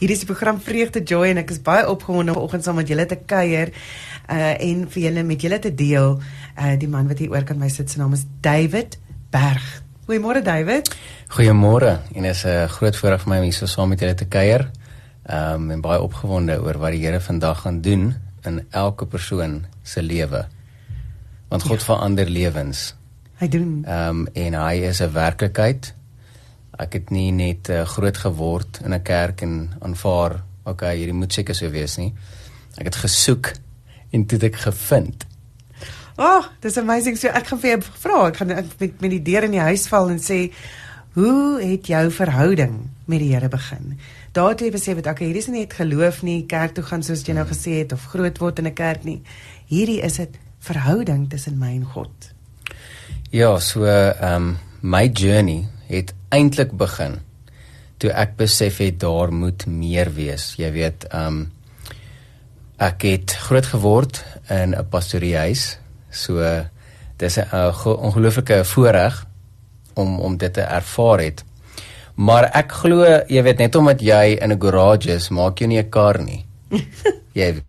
Hier is die program Vreugde Joy en ek is baie opgewonde vanoggend saam met julle te kuier uh en vir julle met julle te deel. Uh die man wat hier oor kan my sit se naam is David Berg. Goeiemôre David. Goeiemôre en is 'n groot voorreg vir my om hier so saam met julle te kuier. Um en baie opgewonde oor wat die Here vandag gaan doen in elke persoon se lewe. Want God ja. verander lewens. Hy doen. Um en hy is 'n werklikheid ek het nie net uh, groot geword in 'n kerk en aanvaar okay hierdie moet seker so wees nie. Ek het gesoek en dit ek gevind. Oh dis amazing. So ek gaan vir jou vra ek gaan ek met, met die deur in die huis val en sê hoe het jou verhouding met die Here begin? Daar het jy besef dat okay hierdie is nie net geloof nie kerk toe gaan soos jy nou gesê het of groot word in 'n kerk nie. Hierdie is dit verhouding tussen my en God. Ja so ehm um, my journey het eintlik begin toe ek besef het daar moet meer wees. Jy weet, ehm um, ek het groot geword in 'n pastoriehuis. So dis 'n ongelooflike voorreg om om dit te ervaar het. Maar ek glo, jy weet net omdat jy in 'n garage is, maak jy nie 'n kar nie. jy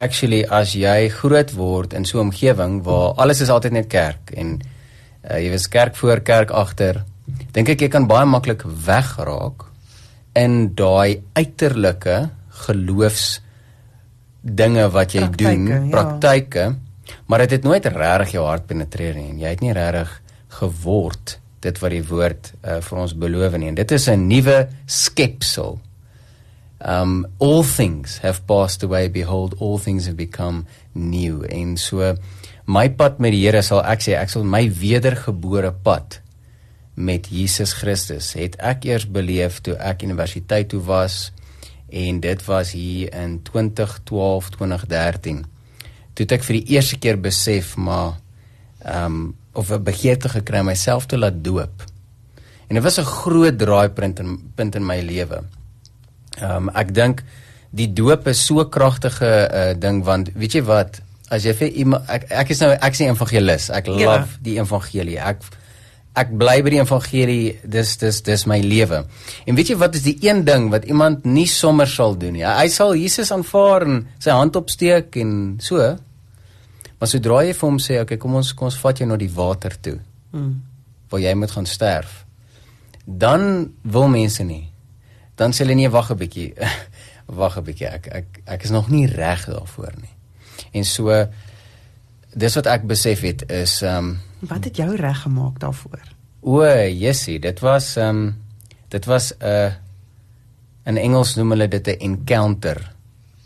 Actually as jy groot word in so 'n omgewing waar alles is altyd net kerk en uh, jy weet kerk voor kerk agter. Dink ek jy kan baie maklik wegraak in daai uiterlike geloofs dinge wat jy praktyke, doen ja. praktyke maar dit het, het nooit regtig jou hart penetreer nie jy het nie regtig geword dit wat die woord uh, vir ons beloof nie. En dit is 'n nuwe skepsel. Um all things have passed away. Behold all things have become new. En so my pad met die Here sal ek sê ek sal my wedergebore pad met Jesus Christus. Het ek eers beleef toe ek universiteit toe was en dit was hier in 2012 2013 toe ek vir die eerste keer besef maar ehm um, of 'n begeerte gekry myself te laat doop. En dit was 'n groot draaipunt in punt in my lewe. Ehm um, ek dink die doop is so kragtige uh, ding want weet jy wat as jy vir iemand ek ek is nou ek sien evangelis. Ek ja. love die evangelie. Ek ek bly by die evangelie. Dis dis dis my lewe. En weet jy wat is die een ding wat iemand nie sommer sal doen nie? Hy sal Jesus aanvaar en sy hand opsteek en so. Maar sodra jy vir hom sê, "Oké, okay, kom ons kom ons vat jou na die water toe." Mm. Waar jy moet gaan sterf. Dan wil mense nie. Dan sê hulle nee, wag 'n bietjie. wag 'n bietjie. Ek ek ek is nog nie reg daarvoor nie. En so dis wat ek besef het is ehm um, wat het jou reg gemaak daarvoor? O, Jessie, dit was ehm um, dit was 'n uh, in Engels noem hulle dit 'n encounter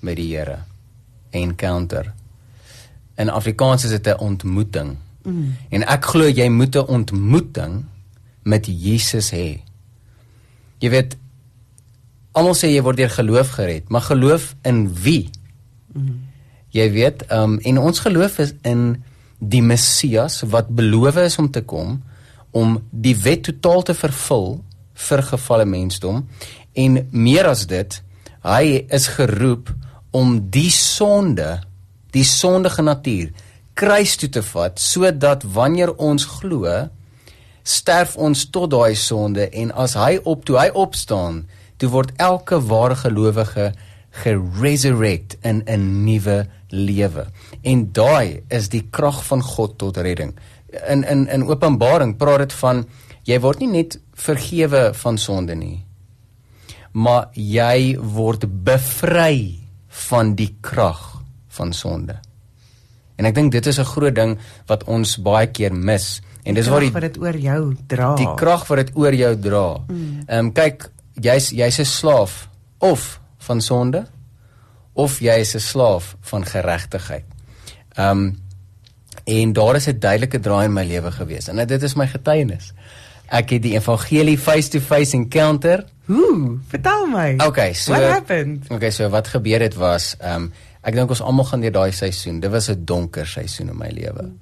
met die Here. Encounter. In Afrikaans is dit 'n ontmoeting. Mm. En ek glo jy moet 'n ontmoeting met Jesus hê. Jy weet almal sê jy word deur geloof gered, maar geloof in wie? Mm. Jy weet, ehm um, en ons geloof is in die Messias wat beloof is om te kom om die wet totaal te vervul vir gefalle mensdom. En meer as dit, hy is geroep om die sonde, die sondige natuur kruis toe te vat sodat wanneer ons glo sterf ons tot daai sonde en as hy op toe hy opstaan toe word elke ware gelowige geresurrect in 'n nuwe lewe. En daai is die krag van God tot redding. In in in Openbaring praat dit van jy word nie net vergewe van sonde nie, maar jy word bevry van die krag van sonde. En ek dink dit is 'n groot ding wat ons baie keer mis en dis waar die wat dit oor jou dra. Die krag wat dit oor jou dra. Mm. Ehm mm. um, kyk, jy's jy's 'n slaaf of van sonde of jy is 'n slaaf van geregtigheid. Um en daar is 'n duidelike draai in my lewe gewees en dit is my getuienis. Ek het die evangelie face to face encounter. Ooh, vertel my. Okay, so What happened? Okay, so wat gebeur het was um ek dink ons almal gaan deur daai seisoen. Dit was 'n donker seisoen in my lewe.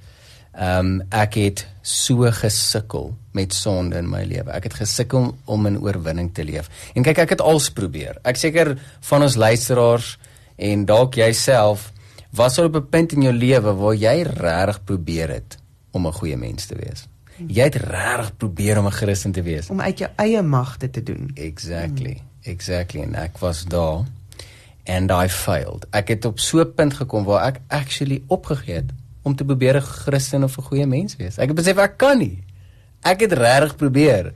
Um, ek het so gesukkel met sonde in my lewe. Ek het gesukkel om in oorwinning te leef. En kyk, ek het als probeer. Ek seker van ons luisteraars en dalk jouself was op 'n punt in jou lewe waar jy regtig probeer het om 'n goeie mens te wees. Jy het regtig probeer om 'n Christen te wees. Om uit jou eie magte te doen. Exactly. Exactly en ek was daar and I failed. Ek het op so 'n punt gekom waar ek actually opgegee het om te probeer 'n Christen of 'n goeie mens wees. Ek het besef ek kan nie. Ek het regtig probeer.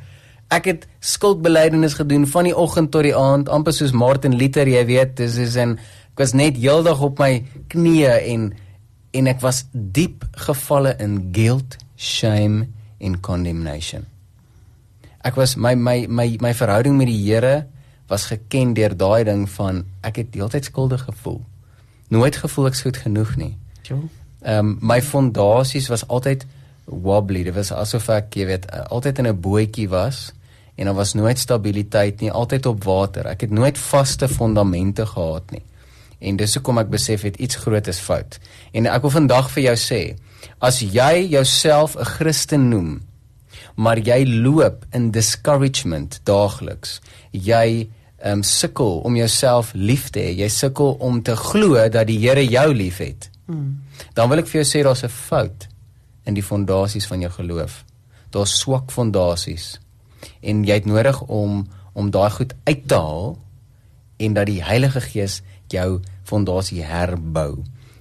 Ek het skuldbelydenis gedoen van die oggend tot die aand, amper soos Martin Luther, jy weet, dis is en ek was net heeldag op my knieë en en ek was diep gevalle in guilt, shame en condemnation. Ek was my my my my verhouding met die Here was geken deur daai ding van ek het deeltyd skuldig gevoel. Nooit gevoel ek's goed genoeg nie. Jo. Ehm um, my fondasies was altyd wobbly. Dit was asof ek, jy weet, altyd in 'n bootjie was en daar was nooit stabiliteit nie, altyd op water. Ek het nooit vaste fondamente gehad nie. En dis hoekom ek besef het iets groot is fout. En ek wil vandag vir jou sê, as jy jouself 'n Christen noem, maar jy loop in discouragement daagliks, jy um, sukkel om jouself lief te hê, jy sukkel om te glo dat die Here jou liefhet. Hmm. Dan wil ek vir jou sê daar's 'n fout in die fondasies van jou geloof. Daar's swak fondasies. En jy het nodig om om daai goed uit te haal en dat die Heilige Gees jou fondasie herbou.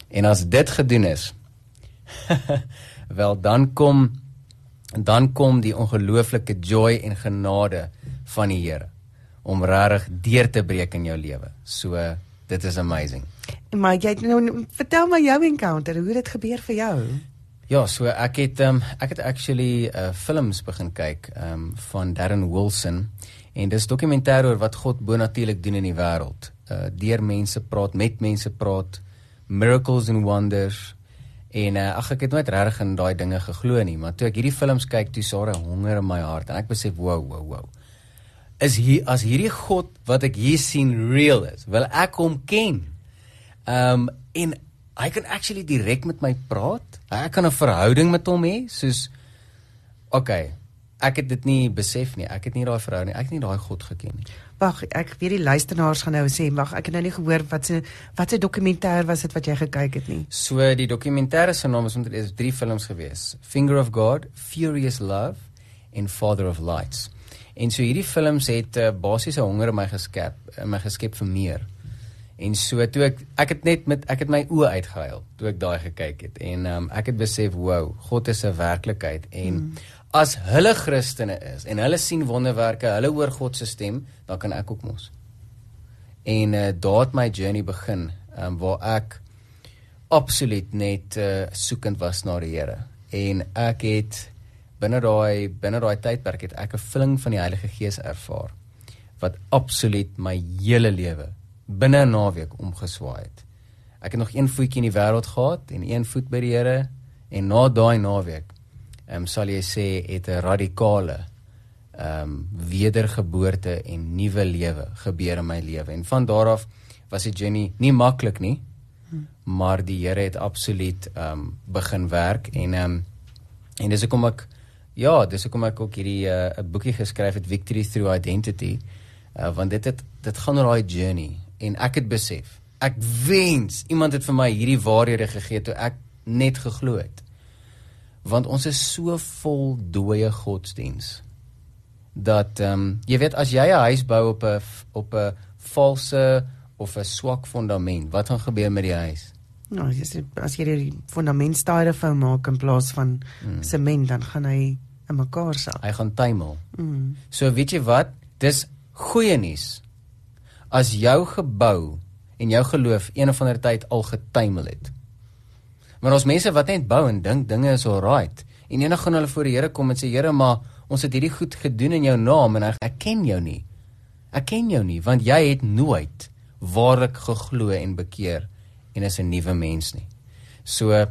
En as dit gedoen is, wel dan kom dan kom die ongelooflike joy en genade van die Here om regtig deur te breek in jou lewe. So dit is amazing. Maar jy nou vertel my jou encounter, hoe dit gebeur vir jou? Ja, so ek het um, ek het actually uh films begin kyk um van Darren Wilson en dis dokumentêr oor wat God bonatuurlik doen in die wêreld. Uh deur mense praat, met mense praat, miracles and wonders. En uh, ag ek het nooit regtig in daai dinge geglo nie, maar toe ek hierdie films kyk, toe sare honger in my hart en ek besef, wow, wow, wow. Is hier as hierdie God wat ek hier sien real is, wil ek hom ken. Um en hy kan actually direk met my praat. Ek kan 'n verhouding met hom hê, soos okay, ek het dit nie besef nie. Ek het nie daai verhouding, ek het nie daai God geken nie. Wag, ek weet die luisteraars gaan nou sê, wag, ek het nou nie gehoor wat se wat se dokumentêr was dit wat jy gekyk het nie. So die dokumentêr se naam is omtrent is drie films gewees. Finger of God, Furious Love en Father of Lights. En so hierdie films het 'n uh, basiese honger in my geskep, in my geskep vir meer. En so toe ek ek het net met ek het my oë uitgehuil toe ek daai gekyk het en um, ek het besef wow, God is 'n werklikheid en mm. As hulle Christene is en hulle sien wonderwerke, hulle hoor God se stem, dan kan ek ook mos. En uh, daar het my journey begin um, waar ek absoluut net uh, soekend was na die Here en ek het binne daai binne daai tydperk het ek 'n vulling van die Heilige Gees ervaar wat absoluut my hele lewe binne 'n naweek omgeswaai het. Ek het nog een voetjie in die wêreld gehad en een voet by die Here en na daai naweek, ehm um, sal jy sê het 'n radikale ehm um, wedergeboorte en nuwe lewe gebeur in my lewe. En van daar af was die journey nie maklik nie, maar die Here het absoluut ehm um, begin werk en ehm um, en dis hoekom ek ja, dis hoekom ek ook hierdie eh, 'n uh, boekie geskryf het Victory Through Identity. Uh, want dit het dit gaan oor daai journey en ek het besef ek wens iemand het vir my hierdie waarhede gegee toe ek net geglo het want ons is so vol dooie godsdiens dat ehm um, jy weet as jy 'n huis bou op 'n op 'n valse of 'n swak fondament wat gaan gebeur met die huis nou as jy as jy die fondament styrofoam maak in plaas van mm. sement dan gaan hy in mekaar sak hy gaan tuimel mm. so weet jy wat dis goeie nuus as jou gebou en jou geloof een of ander tyd al getuimel het. Maar ons mense wat net bou en dink dinge is alright. En eendag gaan hulle voor die Here kom en sê Here, maar ons het hierdie goed gedoen in jou naam en ek ken jou nie. Ek ken jou nie want jy het nooit waarlik geglo en bekeer en is 'n nuwe mens nie. So ehm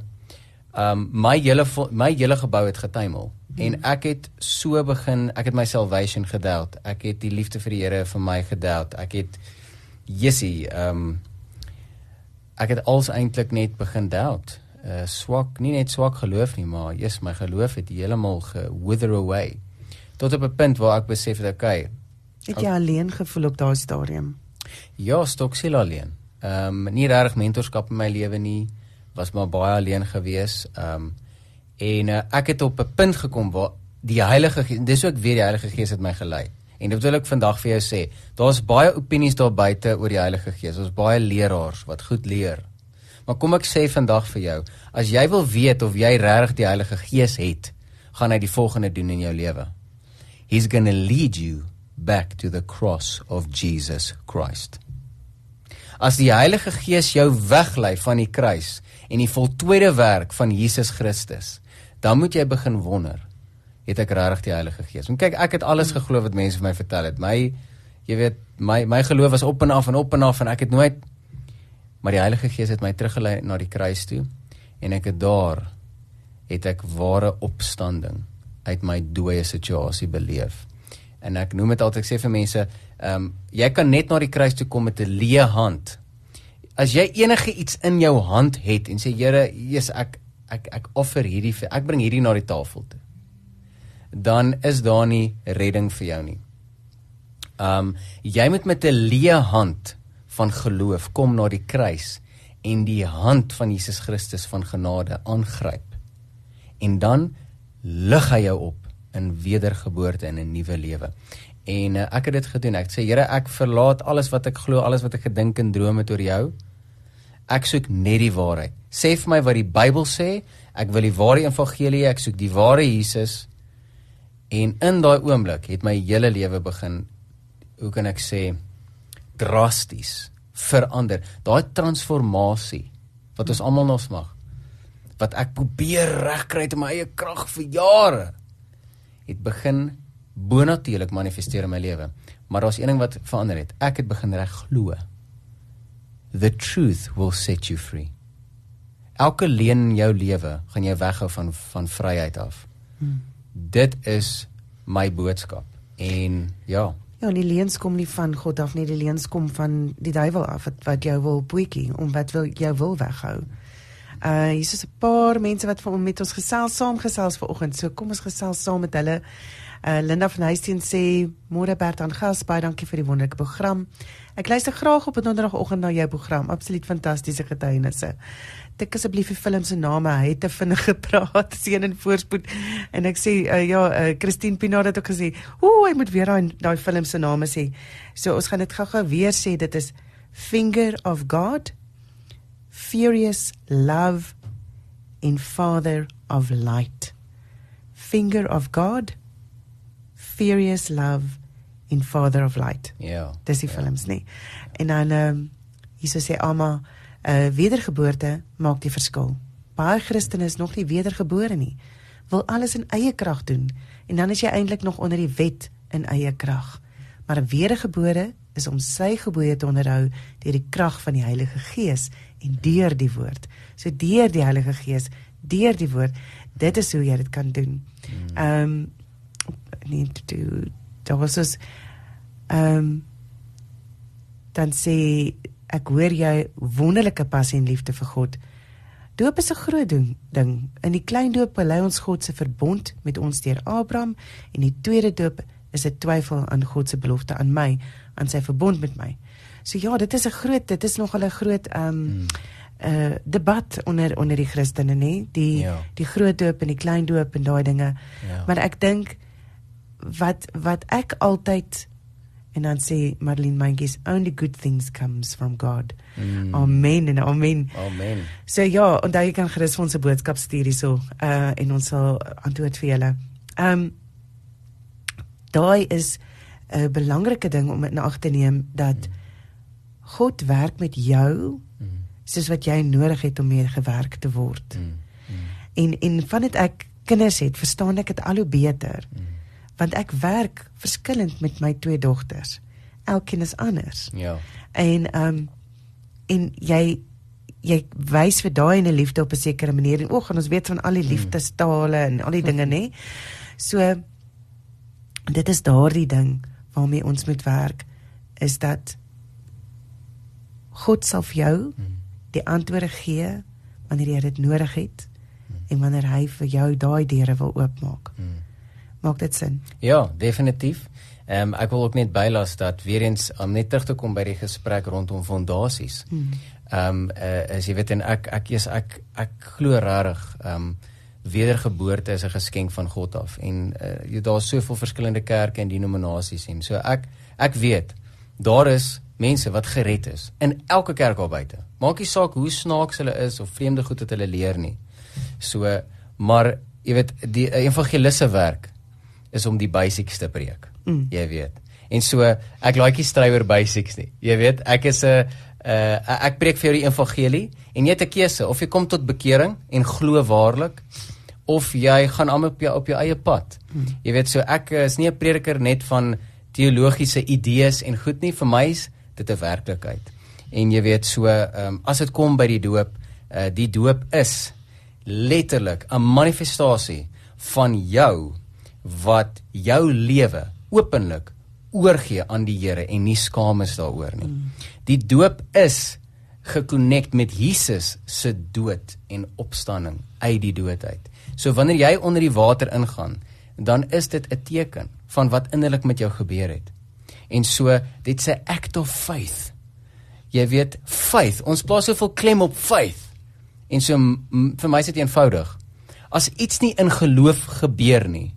um, my hele my hele gebou het getuimel. En ek het so begin ek het my salvation gedelt ek het die liefde vir die Here vir my gedelt ek het jessie ehm um, ek het als eintlik net begin doubt uh, swak nie net swak geloof nie maar yes my geloof het heeltemal ge wither away tot op 'n punt waar ek besef het okay het jy alleen gevoel op daai stadium ja stoksel alleen ehm um, nie regtig mentorskap in my lewe nie was maar baie alleen gewees ehm um, En uh, ek het op 'n punt gekom waar die Heilige Gees, dis ook weer die Heilige Gees het my gelei. En dit wil ek vandag vir jou sê. Daar's baie opinies daar buite oor die Heilige Gees. Ons baie leraars wat goed leer. Maar kom ek sê vandag vir jou, as jy wil weet of jy regtig die Heilige Gees het, gaan hy die volgende doen in jou lewe. He's going to lead you back to the cross of Jesus Christ. As die Heilige Gees jou weglei van die kruis en die voltooide werk van Jesus Christus, dan moet jy begin wonder, het ek regtig die Heilige Gees? Want kyk, ek het alles geglo wat mense vir my vertel het. My jy weet, my my geloof was op en af en op en af en ek het nooit maar die Heilige Gees het my teruggelei na die kruis toe en ek het daar het ek ware opstanding uit my dooie situasie beleef. En ek noem dit altyd ek sê vir mense, ehm um, jy kan net na die kruis toe kom met 'n leë hand. As jy enige iets in jou hand het en sê Here, Jesus, ek ek ek offer hierdie ek bring hierdie na die tafel toe. Dan is daar nie redding vir jou nie. Ehm um, jy moet met 'n leë hand van geloof kom na die kruis en die hand van Jesus Christus van genade aangryp. En dan lig hy jou op in wedergeboorte en 'n nuwe lewe. En uh, ek het dit gedoen. Ek sê Here, ek verlaat alles wat ek glo, alles wat ek gedink en droom het oor jou. Ek soek net die waarheid. Sê vir my wat die Bybel sê. Ek wil die ware evangelie, ek soek die ware Jesus. En in daai oomblik het my hele lewe begin hoe kan ek sê drasties verander. Daai transformasie wat ons almal nog mag wat ek probeer regkry te my eie krag vir jare het begin bonatuurlik manifesteer in my lewe. Maar daar's een ding wat verander het. Ek het begin reg glo. The truth will set you free. Elke leen in jou lewe gaan jou weghou van van vryheid af. Hmm. Dit is my boodskap. En ja, Ja, die leuns kom nie van God af nie, die leuns kom van die duiwel af wat, wat jou wil boetjie om wat wil jou wil weghou. Uh hier is 'n paar mense wat vir met ons gesels saamgesels vanoggend. So kom ons gesels saam met hulle. Uh Linda van Huisteen sê môre Bert aan gas, baie dankie vir die wonderlike program. Ek luister graag op 'n donderdagoggend na jou program. Absoluut fantastiese getuienisse tik asseblief die film se name. Hy het te vinnig gepraat, seën en voorspoed. En ek sê uh, ja, uh, Christine Pinaar het ook gesê, "Ooh, hy moet weer daai daai film se name sê." So ons gaan dit gou-gou weer sê. Dit is Finger of God, Furious Love in Father of Light. Finger of God, Furious Love in Father of Light. Ja. Dis die yeah. films nie. En dan ehm um, hier sê Alma uh, wedergeboorte maak die verskil. Baie Christene is nog nie wedergebore nie. Wil alles in eie krag doen en dan is jy eintlik nog onder die wet in eie krag. Maar 'n wedergebore is om sy gebooie te onderhou deur die krag van die Heilige Gees en deur die woord. So deur die Heilige Gees, deur die woord, dit is hoe jy dit kan doen. Hmm. Ehm um, need to do daar was ons ehm um, dan sê ek hoor jy wonderlike passie en liefde vir God. Doop is 'n groot ding. ding. In die klein doop bely ons God se verbond met ons deur Abraham en die tweede doop is 'n twyfel aan God se belofte aan my, aan sy verbond met my. So ja, dit is 'n groot, dit is nog 'n groot ehm um, hmm. uh debat onder onder die Christene nê, die ja. die groot doop en die klein doop en daai dinge. Ja. Maar ek dink wat wat ek altyd En dan sê Marlene Mentjies only good things comes from God. Mm. Amen en amen. Amen. So ja, onthou jy kan gerus vir ons 'n boodskap stuur hierso uh en ons sal antwoord vir julle. Um daai is 'n belangrike ding om in ag te neem dat mm. God werk met jou mm. soos wat jy nodig het om mee gewerk te word. Mm. Mm. En en vandat ek kinders het, verstaan ek dit al hoe beter. Mm want ek werk verskillend met my twee dogters. Elkeen is anders. Ja. En ehm um, en jy jy wys vir daai 'n liefde op 'n sekere manier en ook ons weet van al die hmm. liefdestale en al die dinge nê. So dit is daardie ding waarmee ons moet werk is dat God sal vir jou hmm. die antwoorde gee wanneer jy dit nodig het hmm. en wanneer hy vir jou daai deure wil oopmaak. Hmm. Maak dit sin? Ja, definitief. Ehm um, ek wil ook net bylas dat weer eens om net terug te kom by die gesprek rondom fondasies. Hmm. Ehm um, uh, as jy weet en ek ek is ek ek glo regtig ehm um, wedergeboorte is 'n geskenk van God af en uh, jy daar's soveel verskillende kerke en denominasies en so ek ek weet daar is mense wat gered is in elke kerk al buite. Maak nie saak hoe snaaks hulle is of vreemde goed wat hulle leer nie. So maar jy weet die evangelisse werk is om die basics te preek. Mm. Jy weet. En so ek die strywer basics nie. Jy weet, ek is 'n uh, ek preek vir jou die evangelie en jy het 'n keuse of jy kom tot bekering en glo waarlik of jy gaan aan op jou op jou eie pad. Hmm. Jy weet so ek is nie 'n prediker net van teologiese idees en goed nie vir my is dit 'n werklikheid. En jy weet so um, as dit kom by die doop, uh, die doop is letterlik 'n manifestasie van jou wat jou lewe openlik oorgee aan die Here en nie skaam is daaroor nie. Hmm. Die doop is gekonnekt met Jesus se dood en opstanding uit die dood uit. So wanneer jy onder die water ingaan, dan is dit 'n teken van wat innerlik met jou gebeur het. En so dit sê act of faith. Jy weet, faith, ons plaas soveel klem op faith. En so vir my is dit eenvoudig. As iets nie in geloof gebeur nie,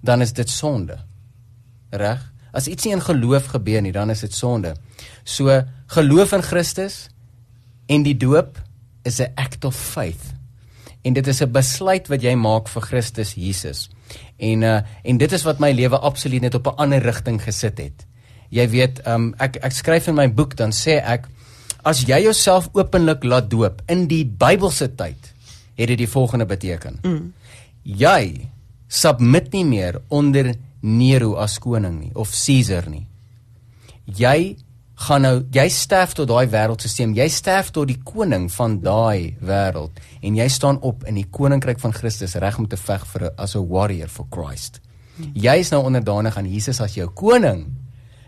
dan is dit sonde. Reg? As iets nie in geloof gebeur nie, dan is dit sonde. So geloof in Christus en die doop is 'n act of faith en dit is 'n besluit wat jy maak vir Christus Jesus. En uh en dit is wat my lewe absoluut net op 'n ander rigting gesit het. Jy weet, um ek ek skryf in my boek dan sê ek as jy jouself openlik laat doop in die Bybelse tyd, het dit die volgende beteken. Mm. Jy submit nie meer onder Nero as koning nie of Caesar nie. Jy gaan nou jy sterf tot daai wêreldstelsel. Jy sterf tot die koning van daai wêreld en jy staan op in die koninkryk van Christus reg om te veg vir as 'n warrior for Christ. Jy is nou onderdanig aan Jesus as jou koning.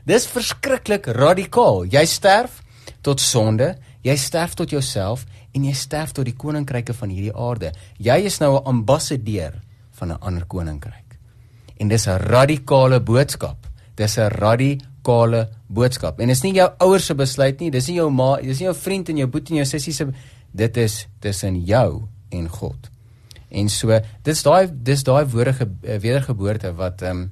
Dis verskriklik radikaal. Jy sterf tot sonde, jy sterf tot jouself en jy sterf tot die koninkryke van hierdie aarde. Jy is nou 'n ambassadeur van 'n ander koninkryk. En dis 'n radikale boodskap. Dis 'n radikale boodskap. En dis nie jou ouers se besluit nie, dis nie jou ma, dis nie jou vriend en jou boetie en jou sussie se dit is tussen jou en God. En so, dis daai dis daai woorde eh, wedergeboorte wat ehm um,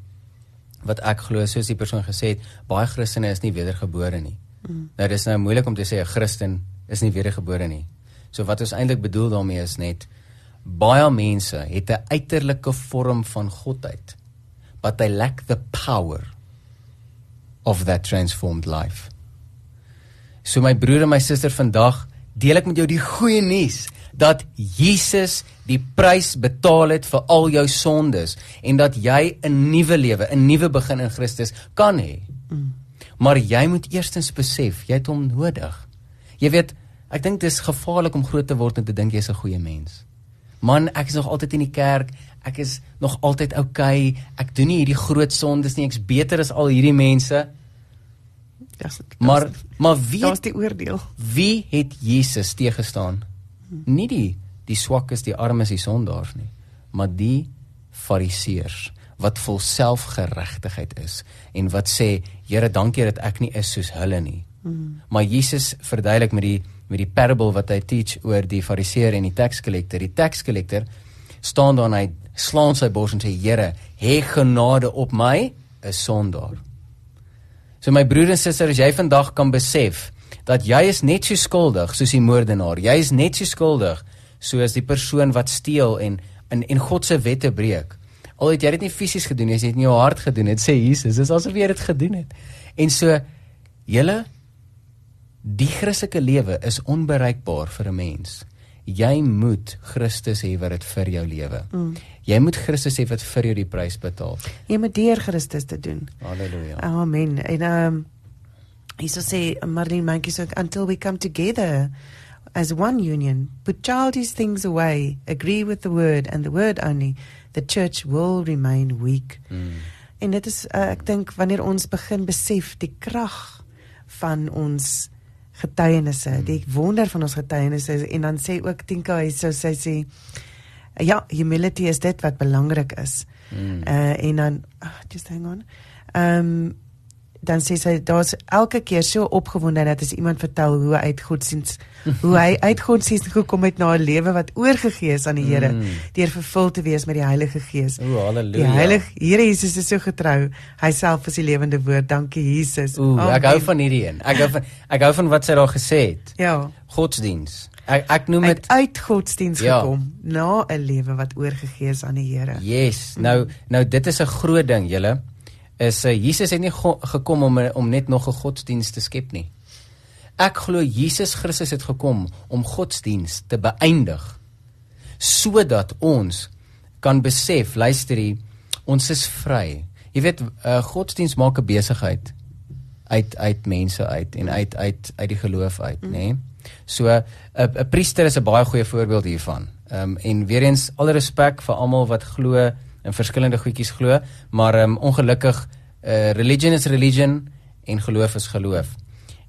wat ek glo soos die persoon gesê het, baie Christene is nie wedergebore nie. Mm. Nou dis nou moeilik om te sê 'n Christen is nie wedergebore nie. So wat ons eintlik bedoel daarmee is net baie mense het 'n uiterlike vorm van godheid, but they lack the power of that transformed life. So my broer en my suster vandag deel ek met jou die goeie nuus dat Jesus die prys betaal het vir al jou sondes en dat jy 'n nuwe lewe, 'n nuwe begin in Christus kan hê. Mm. Maar jy moet eerstens besef jy het hom nodig. Jy weet, ek dink dit is gevaarlik om groot te word en te dink jy's 'n goeie mens. Man, ek is nog altyd in die kerk. Ek is nog altyd oukei. Okay, ek doen nie hierdie groot sondes nie. Ek's beter as al hierdie mense. Das, maar maar wie Daar's die oordeel. Wie het Jesus teëgestaan? Hmm. Nie die die swakkes, die armes, die sondaars nie, maar die fariseërs wat vol selfgeregtigheid is en wat sê Here dankie dat ek nie is soos hulle nie. Hmm. Maar Jesus verduidelik met die met die parable wat hy teach oor die fariseer en die tax collector. Die tax collector staan daar en hy slaan sy bors en sê Here, hê genade op my, 'n sondaar. So my broer en suster, as jy vandag kan besef dat jy is net so skuldig soos die moordenaar. Jy is net so skuldig soos die persoon wat steel en in en God se wette breek. Al het jy dit nie fisies gedoen nie, jy het dit in jou hart gedoen, dit sê Jesus, dis asof jy dit gedoen het. En so julle die Christelike lewe is onbereikbaar vir 'n mens jy moet Christus hê wat dit vir jou lewe. Mm. Jy moet Christus hê wat vir jou die prys betaal. Jy moet deur Christus te doen. Halleluja. Amen. En ehm um, Jesus sê Marlene Mankey so until we come together as one union, put childish things away, agree with the word and the word only, the church will remain weak. Mm. En dit is uh, ek dink wanneer ons begin besef die krag van ons getuienisse, hmm. die wonder van ons getuienisse en dan sê ook Tinka hy sou sê sê ja, humility is dit wat belangrik is. Mm. Uh en dan oh, just hang on. Um dan sê sy daar's elke keer so opgewonde dat as iemand vertel hoe hy uit godsdiens hoe hy uit godsdiens gekom het na 'n lewe wat oorgegee is aan die Here mm. deur vervul te wees met die Heilige Gees. O, halleluja. Die Heilige Here Jesus is so getrou. Hy self is die lewende woord. Dankie Jesus. O, ek hou van hierdie een. Ek hou van ek hou van wat sy daar gesê het. Ja. Godsdiens. Ek ek noem dit uit godsdiens ja. gekom na 'n lewe wat oorgegee is aan die Here. Yes. Nou nou dit is 'n groot ding, julle is uh, Jesus het nie gekom om om net nog 'n godsdienst te skep nie. Ek glo Jesus Christus het gekom om godsdienst te beëindig sodat ons kan besef, luisterie, ons is vry. Jy weet, uh, godsdienst maak 'n besigheid uit uit mense uit en uit uit uit die geloof uit, mm. nê? Nee? So 'n uh, 'n priester is 'n baie goeie voorbeeld hiervan. Ehm um, en weer eens alle respek vir almal wat glo in verskillende goedjies glo, maar um, ongelukkig uh, religion is religion en geloof is geloof.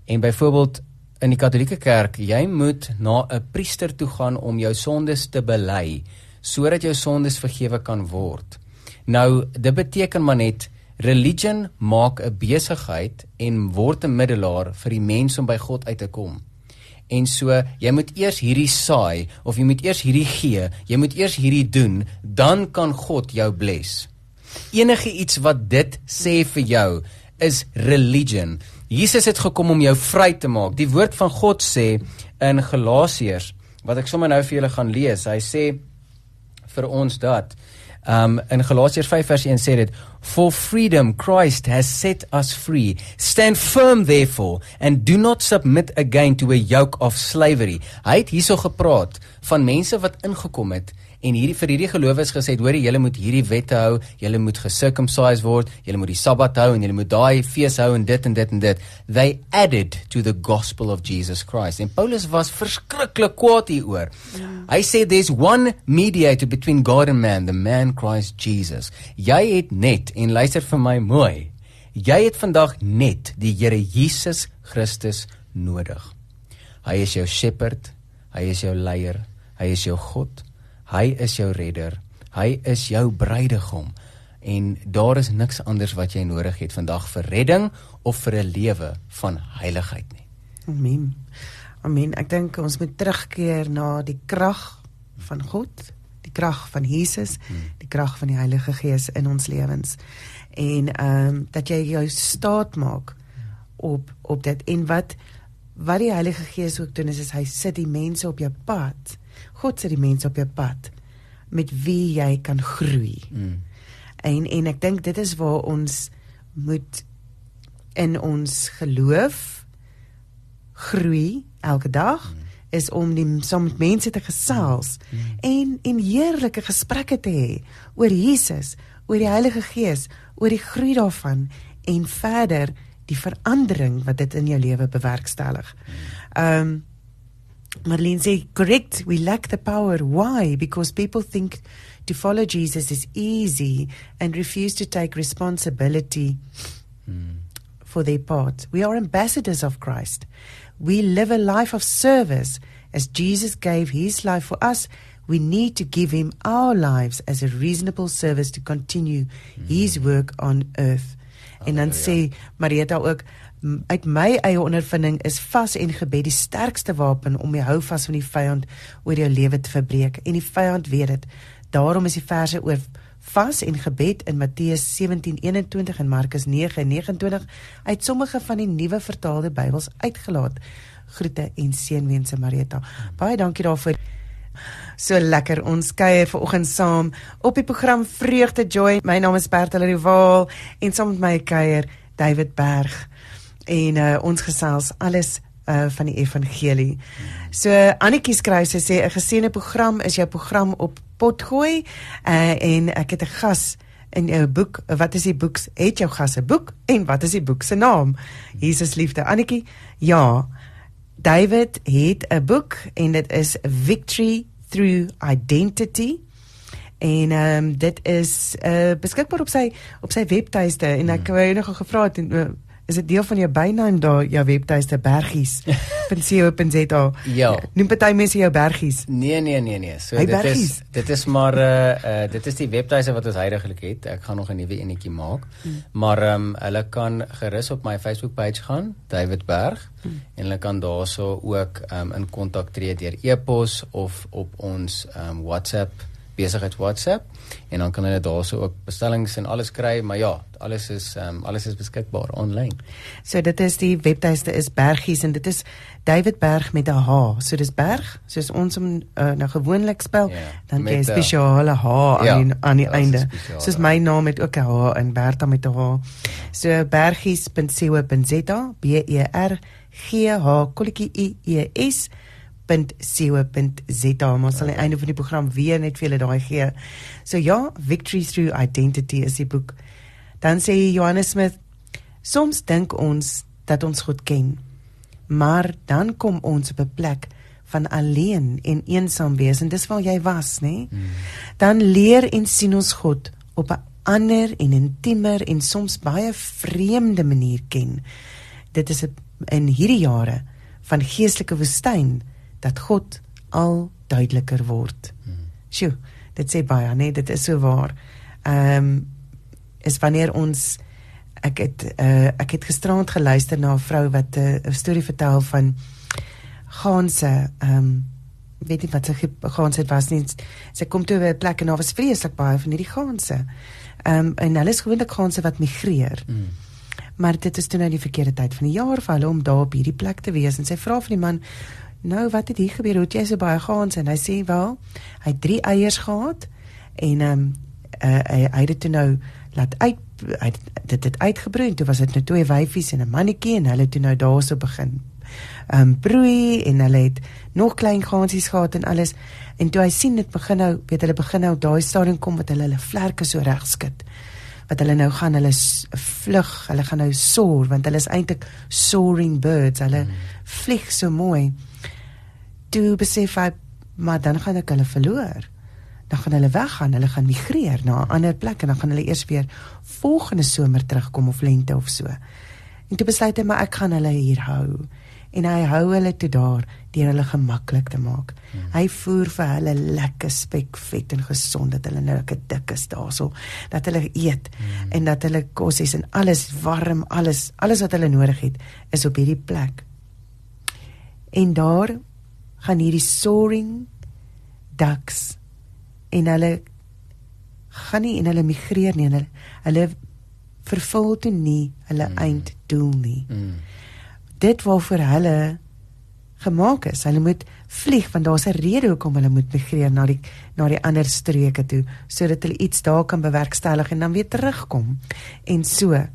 En byvoorbeeld in die Katolieke Kerk, jy moet na 'n priester toe gaan om jou sondes te bely sodat jou sondes vergewe kan word. Nou, dit beteken maar net religion maak 'n besigheid en word 'n middelaar vir die mens om by God uit te kom. En so, jy moet eers hierdie saai of jy moet eers hierdie gee, jy moet eers hierdie doen, dan kan God jou bless. Enige iets wat dit sê vir jou is religion. Jesus het gekom om jou vry te maak. Die woord van God sê in Galasiërs wat ek sommer nou vir julle gaan lees. Hy sê vir ons dat Um in Galasiërs 5 vers 1 sê dit for freedom Christ has set us free stand firm therefore and do not submit again to a yoke of slavery. Hy het hierso gepraat van mense wat ingekom het en hierdie vir hierdie gelowiges gesê het hoor jy julle moet hierdie wette hou, julle moet gesircumcised word, julle moet die Sabbat hou en julle moet daai fees hou en dit en dit en dit. They added to the gospel of Jesus Christ. En Paulus was verskriklik kwaad hieroor. Yeah. Hy sê there's one mediator between God and man, the man Christ Jesus. Jy het net en luister vir my mooi. Jy het vandag net die Here Jesus Christus nodig. Hy is jou shepherd, hy is jou leier, hy is jou God. Hy is jou redder. Hy is jou bruidegom. En daar is niks anders wat jy nodig het vandag vir redding of vir 'n lewe van heiligheid nie. Amen. Amen. Ek dink ons moet terugkeer na die krag van God, die krag van Jesus, hmm. die krag van die Heilige Gees in ons lewens. En ehm um, dat jy jou staat maak op op dit en wat wat die Heilige Gees ook doen is, is hy sit die mense op jou pad. God sit die mense op jou pad met wie jy kan groei. Mm. En en ek dink dit is waar ons moet in ons geloof groei elke dag mm. is om die saam met mense te gesels mm. mm. en en heerlike gesprekke te hê oor Jesus, oor die Heilige Gees, oor die groei daarvan en verder die verandering wat dit in jou lewe bewerkstellig. Mm. Ehm um, Marlene say, correct, we lack the power. Why? Because people think to follow Jesus is easy and refuse to take responsibility mm. for their part. We are ambassadors of Christ. We live a life of service. As Jesus gave his life for us, we need to give him our lives as a reasonable service to continue mm. his work on earth. En dan sê Marieta ook uit my eie ondervinding is vas en gebed die sterkste wapen om die houvas van die vyand oor jou lewe te verbreek en die vyand weet dit. Daarom is die verse oor vas en gebed in Matteus 17:21 en Markus 9:29 uit sommige van die nuwe vertaalde Bybels uitgelaat. Groete en seënwense Marita. Baie dankie daarvoor. So lekker ons kuier vanoggend saam op die program Vreugde Joy. My naam is Bertel Rival en saam met my kuier David Berg en uh, ons gesels alles uh, van die evangelie. So Annetjie skryf sy sê 'n geseënde program is jou program op potgooi uh, en ek het 'n gas in jou boek wat is die boek het jou gas 'n boek en wat is die boek se naam? Jesus liefde. Annetjie ja David het 'n boek en dit is Victory through Identity. En ehm um, dit is uh, beskikbaar op sy op sy webtuiste. En ek mm. wou nog gevra het is dit deel van jou bynaam daar jou webtuiste bergies.co.za. Ja. Noem party mense jou bergies. Nee nee nee nee. So Hy dit bergies. is dit is maar uh, uh dit is die webtuise wat ons heidaglik het. Ek gaan nog 'n nuwe enetjie maak. Hmm. Maar ehm um, hulle kan gerus op my Facebook page gaan, David Berg, Hmm. en hulle kan daarso ook ehm um, in kontak tree deur e-pos of op ons ehm um, WhatsApp besigheids WhatsApp en dan kan hulle daarso ook bestellings en alles kry, maar ja, alles is ehm um, alles is beskikbaar aanlyn. So dit is die webtuiste is Bergies en dit is David Berg met 'n H. So dis Berg soos ons hom uh, nou gewoonlik spel, Ja, dan jy a- spesiale H aan Ja, die aan die einde. Soos my naam het ook 'n H in Bertha met 'n H. So bergies.co.za B E R G H kolletjie I E S .co.za maar sal aan die einde van die program weer net vir julle daai gee. So ja, Victory Through Identity is die boek. Dan sê Johannes Smith, soms dink ons dat ons God ken, maar dan kom ons op 'n plek van alleen en eensaam wees en dis waar jy was, nê? Hmm. Dan leer en sien ons God op 'n ander en intiemer en soms baie vreemde manier ken. Dit is 'n- in hierdie jare van geestelike woestyn dat God al duideliker word. Sjoe, dit sê baie, nee, dit is so waar. Ehm um, is wanneer ons ek het uh, ek het gisterand geluister na 'n vrou wat eh, 'n uh, storie vertel van ganse ehm um, weet nie wat sy ganse het was nie. Sy kom toe by 'n plek en daar was vreeslik baie van hierdie ganse. Ehm um, en hulle is gewoonlik ganse wat migreer. Mm. Maar dit is toe nou die verkeerde tyd van die jaar vir hulle om daar op hierdie plek te wees en sy vra vir die man nou wat het hier gebeur hoe het jy so baie gehans en hy sê wel hy het drie eiers gehad en ehm um, uh, hy, hy het dit toe nou laat uit hy dit het uitgebroei toe was dit nou twee wyfies en 'n mannetjie en hulle het toe nou daarso begin ehm um, broei en hulle het nog klein gansies gehad en alles en toe hy sien dit begin nou weet hulle begin nou daai stadium kom wat hulle hulle vlerke so reg skud wat hulle nou gaan hulle vlug, hulle gaan nou soar want hulle is eintlik soaring birds. Hulle mm. vlieg so mooi. Toe besef hy maar dan gaan ek hulle verloor. Dan gaan hulle weggaan, hulle gaan migreer na 'n ander plek en dan gaan hulle eers weer volgende somer terugkom of lente of so. En toe besluit hy maar ek gaan hulle hier hou. En hy hou hulle toe daar deur hulle gemaklik te maak. Hmm. Hy voer vir hulle lekker spek vet en gesond dat hulle nou lekker dik is daarso, dat hulle eet hmm. en dat hulle kos is en alles warm, alles alles wat hulle nodig het is op hierdie plek. En daar gaan hierdie soaring ducks en hulle gaan nie en hulle migreer nie en hulle hulle vervul toe nie hulle mm. einddoel nie. Mm. Dit waarvoor hulle gemaak is. Hulle moet vlieg want daar's 'n rede hoekom hulle moet migreer na die na die ander streke toe sodat hulle iets daar kan bewerkstellig en dan weer terugkom. En so.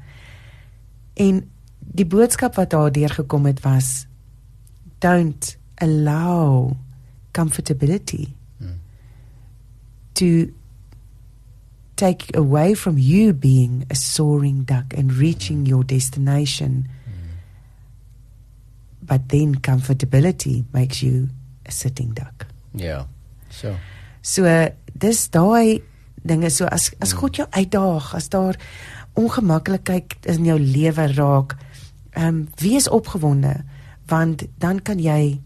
En die boodskap wat daar deurgekom het was don't allow comfortability Mm. to take away from you being a soaring duck and reaching your destination. But then comfortability makes you a sitting duck. Ja. So. So dis daai dinge so as as God jou uitdaag, as daar ongemaklikheid in jou lewe raak, ehm um, wees opgewonde want dan kan jy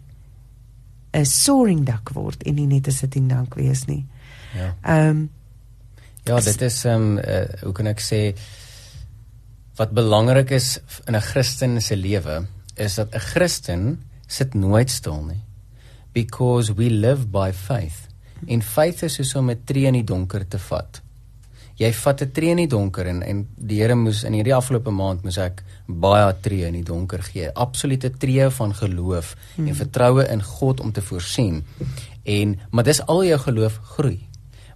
'n soaring duck word en nie net 'n sitting duck wees nie. Ja. Ehm um, Ja, dit is ehm um, uh, hoe kan ek sê wat belangrik is in 'n Christen se lewe is dat 'n Christen sit nooit stil nie. Because we live by faith. En faith is soos om 'n tree in die donker te vat. Jy vat 'n tree in die donker en en die Here moes in hierdie afgelope maand moes ek baie tree in die donker gee. Absolute tree van geloof hmm. en vertroue in God om te voorsien. En maar dis al jou geloof groei.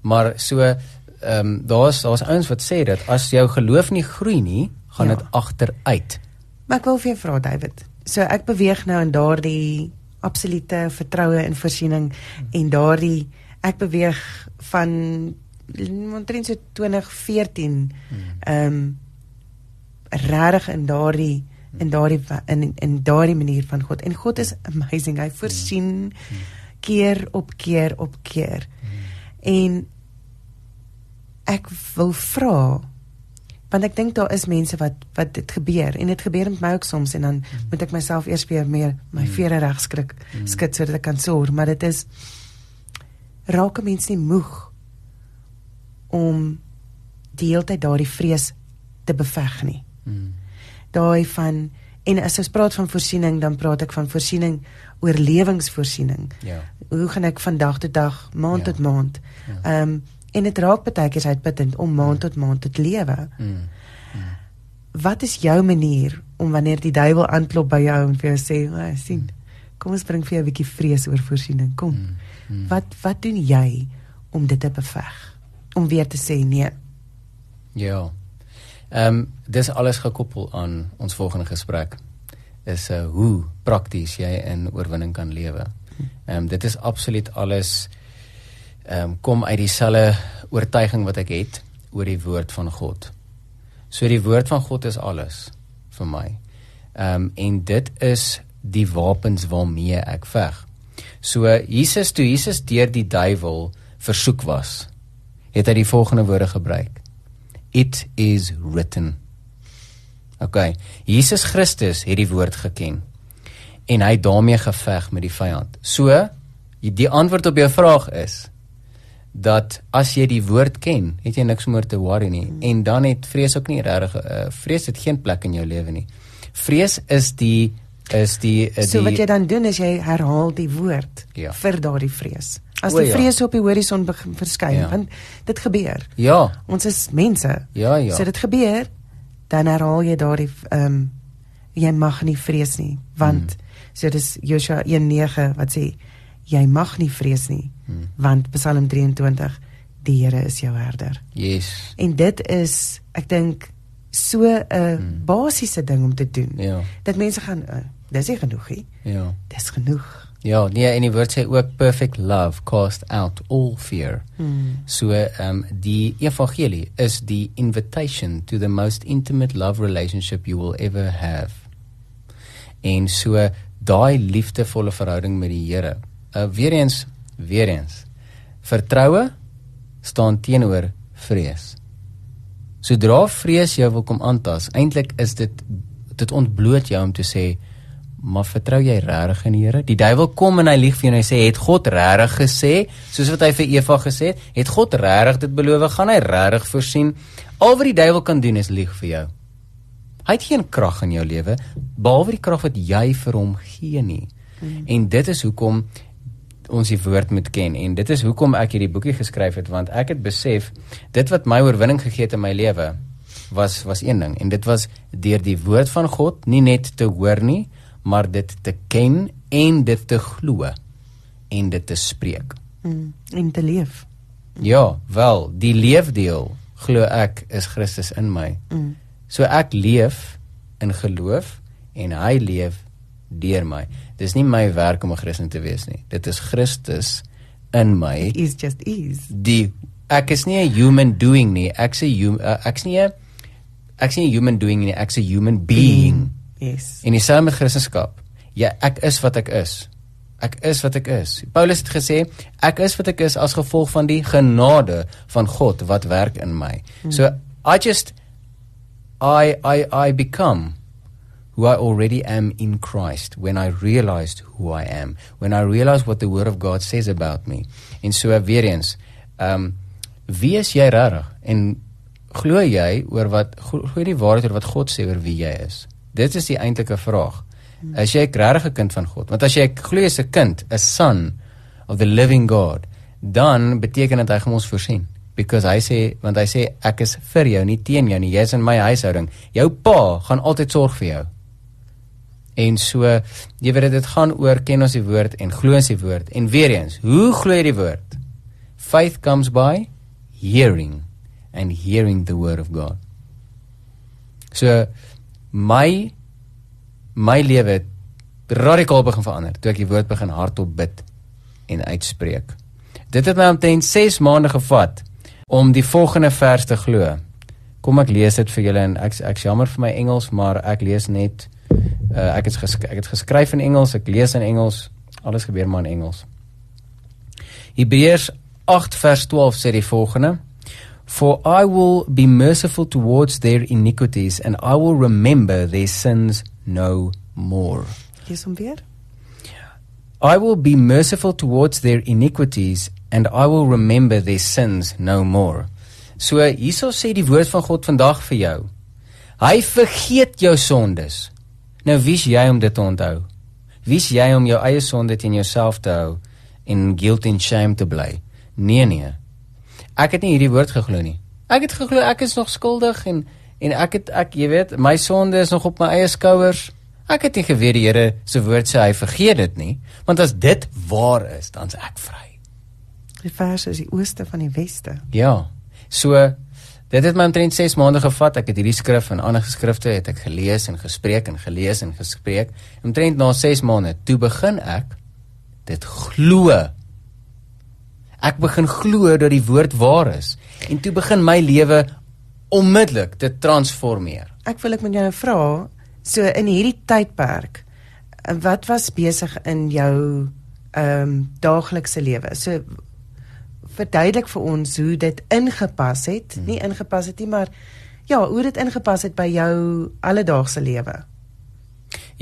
Maar so ehm um, daar's daar's ouens wat sê dat as jou geloof nie groei nie, gaan Ja. dit agteruit. Maar ek wil vir jou vra David. So ek beweeg nou in daardie absolute vertroue en voorsiening en daardie ek beweeg van omtrent so 2014 ehm um, regtig in daardie in daardie in in daardie manier van God. En God is amazing. Hy voorsien keer op keer op keer. En ek wil vra Want ek dink daar is mense wat wat dit gebeur en dit gebeur met my ook soms en dan mm. moet ek myself eers weer meer my mm. vere reg skrik mm. skud sodat ek kan sorg, maar dit is raak 'n mens nie moeg om die hele tyd daardie vrees te beveg nie. Mm. Daai van en as ons praat van voorsiening, dan praat ek van voorsiening oorlewingsvoorsiening. Ja. Hoe gaan ek van dag tot dag, maand ja. tot maand? Ja. Ehm ja. um, en dit raak baie keer uitputtend om maand mm. tot maand te lewe. Mm. Mm. Wat is jou manier om wanneer die duiwel aanklop by jou en vir jou sê, "Ag, sien, kom ons bring vir jou 'n bietjie vrees oor voorsiening. Kom." Mm. Mm. Wat wat doen jy om dit te beveg? Om weer te sê nee. Ja. Ehm um, dis alles gekoppel aan ons volgende gesprek is uh hoe prakties jy in oorwinning kan lewe. Ehm um, dit is absoluut alles ehm um, kom uit dieselfde oortuiging wat ek het oor die woord van God. So die woord van God is alles vir my. Ehm um, en dit is die wapens waarmee ek veg. So Jesus toe Jesus deur die duiwel versoek was, het hy die volgende woorde gebruik it is written. OK. Jesus Christus het die woord geken en hy daarmee geveg met die vyand. So die antwoord op jou vraag is dat as jy die woord ken, het jy niks meer te worry nie hmm. en dan het vrees ook nie regtig uh, vrees het geen plek in jou lewe nie. Vrees is die is die uh, So wat jy dan doen is jy herhaal die woord ja. vir daardie vrees. As die ja. vrees op die horison begin verskyn, ja. want dit gebeur. Ja. Ons is mense. Ja, ja. So dit gebeur, dan herhaal jy daardie ehm um, jy mag nie vrees nie, want hmm. so dis Josua 1:9 wat sê jy mag nie vrees nie, hmm. want Psalm 23 die Here is jou herder. Yes. En dit is ek dink so 'n hmm. basiese ding om te doen. Ja. Dat mense gaan uh, dis nie genoeg nie. Ja. Dis genoeg. Ja, nee, en die woord sê ook perfect love cast out all fear. Hmm. So ehm um, die evangelie is die invitation to the most intimate love relationship you will ever have. En so daai liefdevolle verhouding met die Here. Uh weer eens, weer eens. Vertroue staan teenoor vrees. Sodra vrees jou wil kom aantas, eintlik is dit dit ontbloot jou om te sê maar vertrou jy regtig in die Here? Die duiwel kom en hy lieg vir jou en hy sê het God regtig gesê, soos wat hy vir Eva gesê het, het God regtig dit beloof? Gaan hy regtig voorsien? Al wat die duiwel kan doen is lieg vir jou. Hy het geen krag in jou lewe behalwe die krag wat jy vir hom gee nie. Hmm. En dit is hoekom ons die woord moet ken en dit is hoekom ek hierdie boekie geskryf het want ek het besef dit wat my oorwinning gegee het in my lewe was was een ding en dit was deur die woord van God nie net te hoor nie maar dit te ken en dit te glo en dit te spreek. Mm, en te leef. Ja, wel, die leefdeel glo ek is Christus in my. Mm. So ek leef in geloof en hy leef deur my. Dis nie my werk om 'n Christen te wees nie. Dit is Christus in my. Is just is. Die ek is nie 'n human doing nie. Ek's 'n uh, ek's nie 'n ek's nie 'n human doing nie. Ek's 'n human being. Mm. Yes. En dieselfde met Christendom. Ja, ek is wat ek is. Ek is wat ek is. Paulus het gesê ek is wat ek is as gevolg van die genade van God wat werk in my. Hmm. So I just I I I become who I already am in Christ when I realized who I am, when I realized what the word of God says about me. En so weer eens, ehm um, wie is jy regtig? En glo jy oor wat glo die waarheid oor wat God sê oor wie jy is? Dit is die eintlike vraag. As jy 'n regte kind van God, want as jy glo jy's 'n kind, 'n son of the living God, dan beteken dit hy gaan ons voorsien. Because hy sê, want hy sê ek is vir jou, nie teen jou nie. Jy's in my huishouding. Jou pa gaan altyd sorg vir jou. En so, jy weet dit gaan oor ken ons die woord en glo ons die woord. En weer eens, hoe glo jy die woord? Faith comes by hearing and hearing the word of God. So my my lewe radikaal begin verander toe ek die woord begin hardop bid en uitspreek. Dit het my omtrent 6 maande gevat om die volgende vers te glo. Kom ek lees dit vir julle en ek ek jammer vir my Engels, maar ek lees net uh, ek het gesk ek het geskryf in Engels, ek lees in Engels, alles gebeur maar in Engels. Hebreërs 8 vers 12 sê die volgende: For I will be merciful towards their iniquities and I will remember their sins no more. Lees hom weer. I will be merciful towards their iniquities and I will remember their sins no more. So hierso sê die woord van God vandag vir jou. Hy vergeet jou sondes. Nou wie's jy om dit te onthou? Wie's jy om jou eie sonde teen jouself te hou en guilt and shame te bly? Nee nee. Ek het nie hierdie woord geglo nie. Ek het geglo ek is nog skuldig en en ek het ek jy weet, my sonde is nog op my eie skouers. Ek het nie geweet die Here se woord sê hy vergeet dit nie, want as dit waar is, dan's ek vry. Die vers is die ooste van die weste. Ja. So dit het my omtrent 6 maande gevat. Ek het hierdie skrif en ander geskrifte het ek gelees en gespreek en gelees en gespreek. Omtrent na 6 maande toe begin ek dit glo. Ek begin glo dat die woord waar is en toe begin my lewe onmiddellik te transformeer. Ek wil ek met jou vra, so in hierdie tydperk, wat was besig in jou ehm um, daaglikse lewe? So verduidelik vir ons hoe dit ingepas het, hmm. nie ingepas het nie, maar ja, hoe dit ingepas het by jou alledaagse lewe.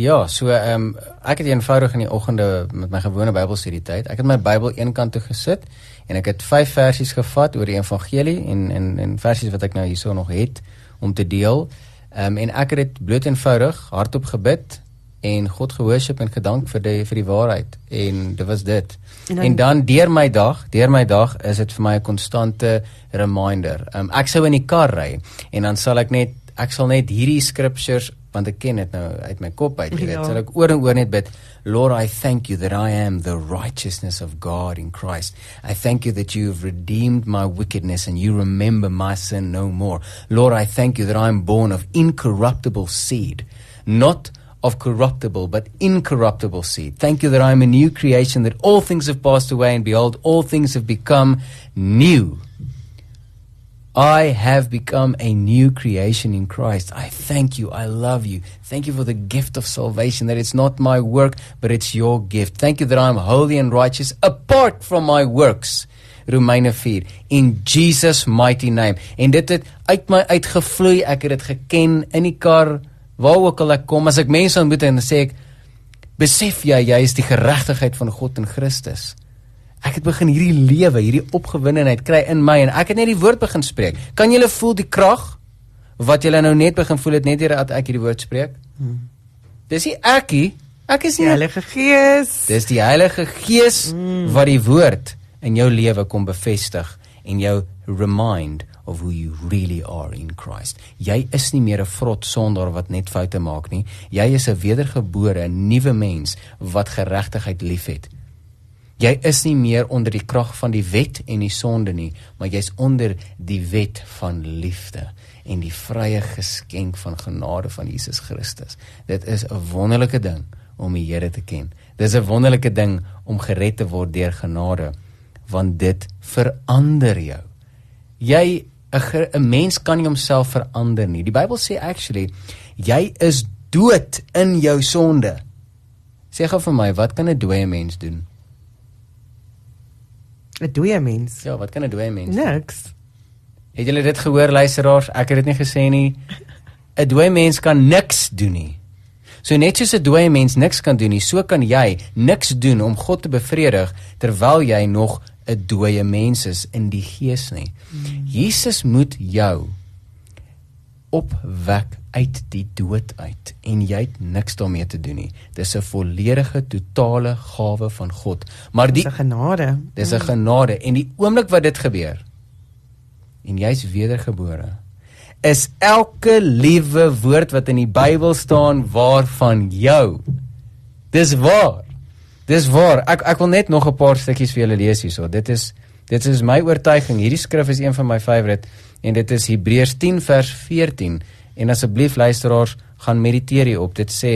Ja, so ehm um, ek het eenvoudig in die oggende met my gewone Bybelstudie tyd. Ek het my Bybel eenkant toe gesit en ek het 5 versies gevat oor die evangelie en en en versies wat ek nou hierso nog het om te deel. Ehm um, en ek het dit bloot eenvoudig hardop gebid en God gehoorship en gedank vir die vir die waarheid en dit was dit. En dan, en dan deur my dag, deur my dag is dit vir my 'n konstante reminder. Um, ek sou in die kar ry en dan sal ek net ek sal net hierdie scriptures want ek ken dit nou uit my kop uit, jy weet, ja. sal ek oor en oor net bid, Lord, I thank you that I am the righteousness of God in Christ. I thank you that you have redeemed my wickedness and you remember my sin no more. Lord, I thank you that I am born of incorruptible seed, not of corruptible but incorruptible seed. Thank you that I am a new creation, that all things have passed away, and behold, all things have become new. I have become a new creation in Christ. I thank you. I love you. Thank you for the gift of salvation, that it's not my work, but it's your gift. Thank you that I'm holy and righteous apart from my works. Romeine 4 in Jesus mighty name. En dit het uit my uitgevloei. Ek het dit geken in die kar waar ook al ek kom, as ek mense ontmoet en sê ek besef jy jy is die geregtigheid van God in Christus. Ek het begin hierdie lewe, hierdie opgewondenheid kry in my en ek het net die woord begin spreek. Kan julle voel die krag wat julle nou net begin voel het net hier dat ek hierdie woord spreek? Hmm. Dis nie ekie, ek is nie die Heilige Gees. Dis die Heilige Gees hmm. wat die woord in jou lewe kom bevestig en jou remind of who you really are in Christ. Jy is nie meer 'n vrot sondaar wat net foute maak nie. Jy is 'n wedergebore, nuwe mens wat geregtigheid liefhet. Jy is nie meer onder die krag van die wet en die sonde nie, maar jy's onder die wet van liefde en die vrye geskenk van genade van Jesus Christus. Dit is 'n wonderlike ding om die Here te ken. Dis 'n wonderlike ding om gered te word deur genade, want dit verander jou. Jy 'n mens kan nie homself verander nie. Die Bybel sê actually jy is dood in jou sonde. Sê gou vir my, wat kan 'n dooie mens doen? 'n Dooie mens? Ja, wat kan 'n dooie mens? Niks. Het julle dit gehoor luisteraars? Ek het dit nie gesê nie. 'n Dooie mens kan niks doen nie. So net soos 'n dooie mens niks kan doen nie, so kan jy niks doen om God te bevredig terwyl jy nog 'n dooie mens is in die gees nie. Hmm. Jesus moet jou opwek uit die dood uit en jy het niks daarmee te doen nie. Dis 'n volledige totale gawe van God. Maar die dis 'n genade. Dis 'n genade en die oomblik wat dit gebeur en jy's wedergebore is elke liewe woord wat in die Bybel staan waarvan jou. Dis waar. Dis waar. Ek ek wil net nog 'n paar stukkies vir julle lees hierso. Dit is dit is my oortuiging. Hierdie skrif is een van my favourite en dit is Hebreërs 10 vers 14. En asseblief luisteraars, gaan mediteer hierop. Dit sê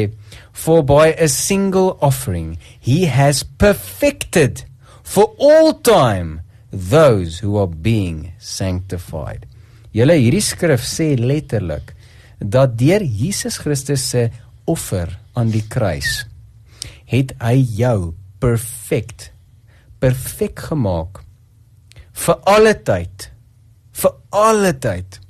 for by a single offering he has perfected for all time those who are being sanctified. Julle hierdie skrif sê letterlik dat deur Jesus Christus se offer aan die kruis het hy jou perfek perfek gemaak vir alle tyd vir alle tyd.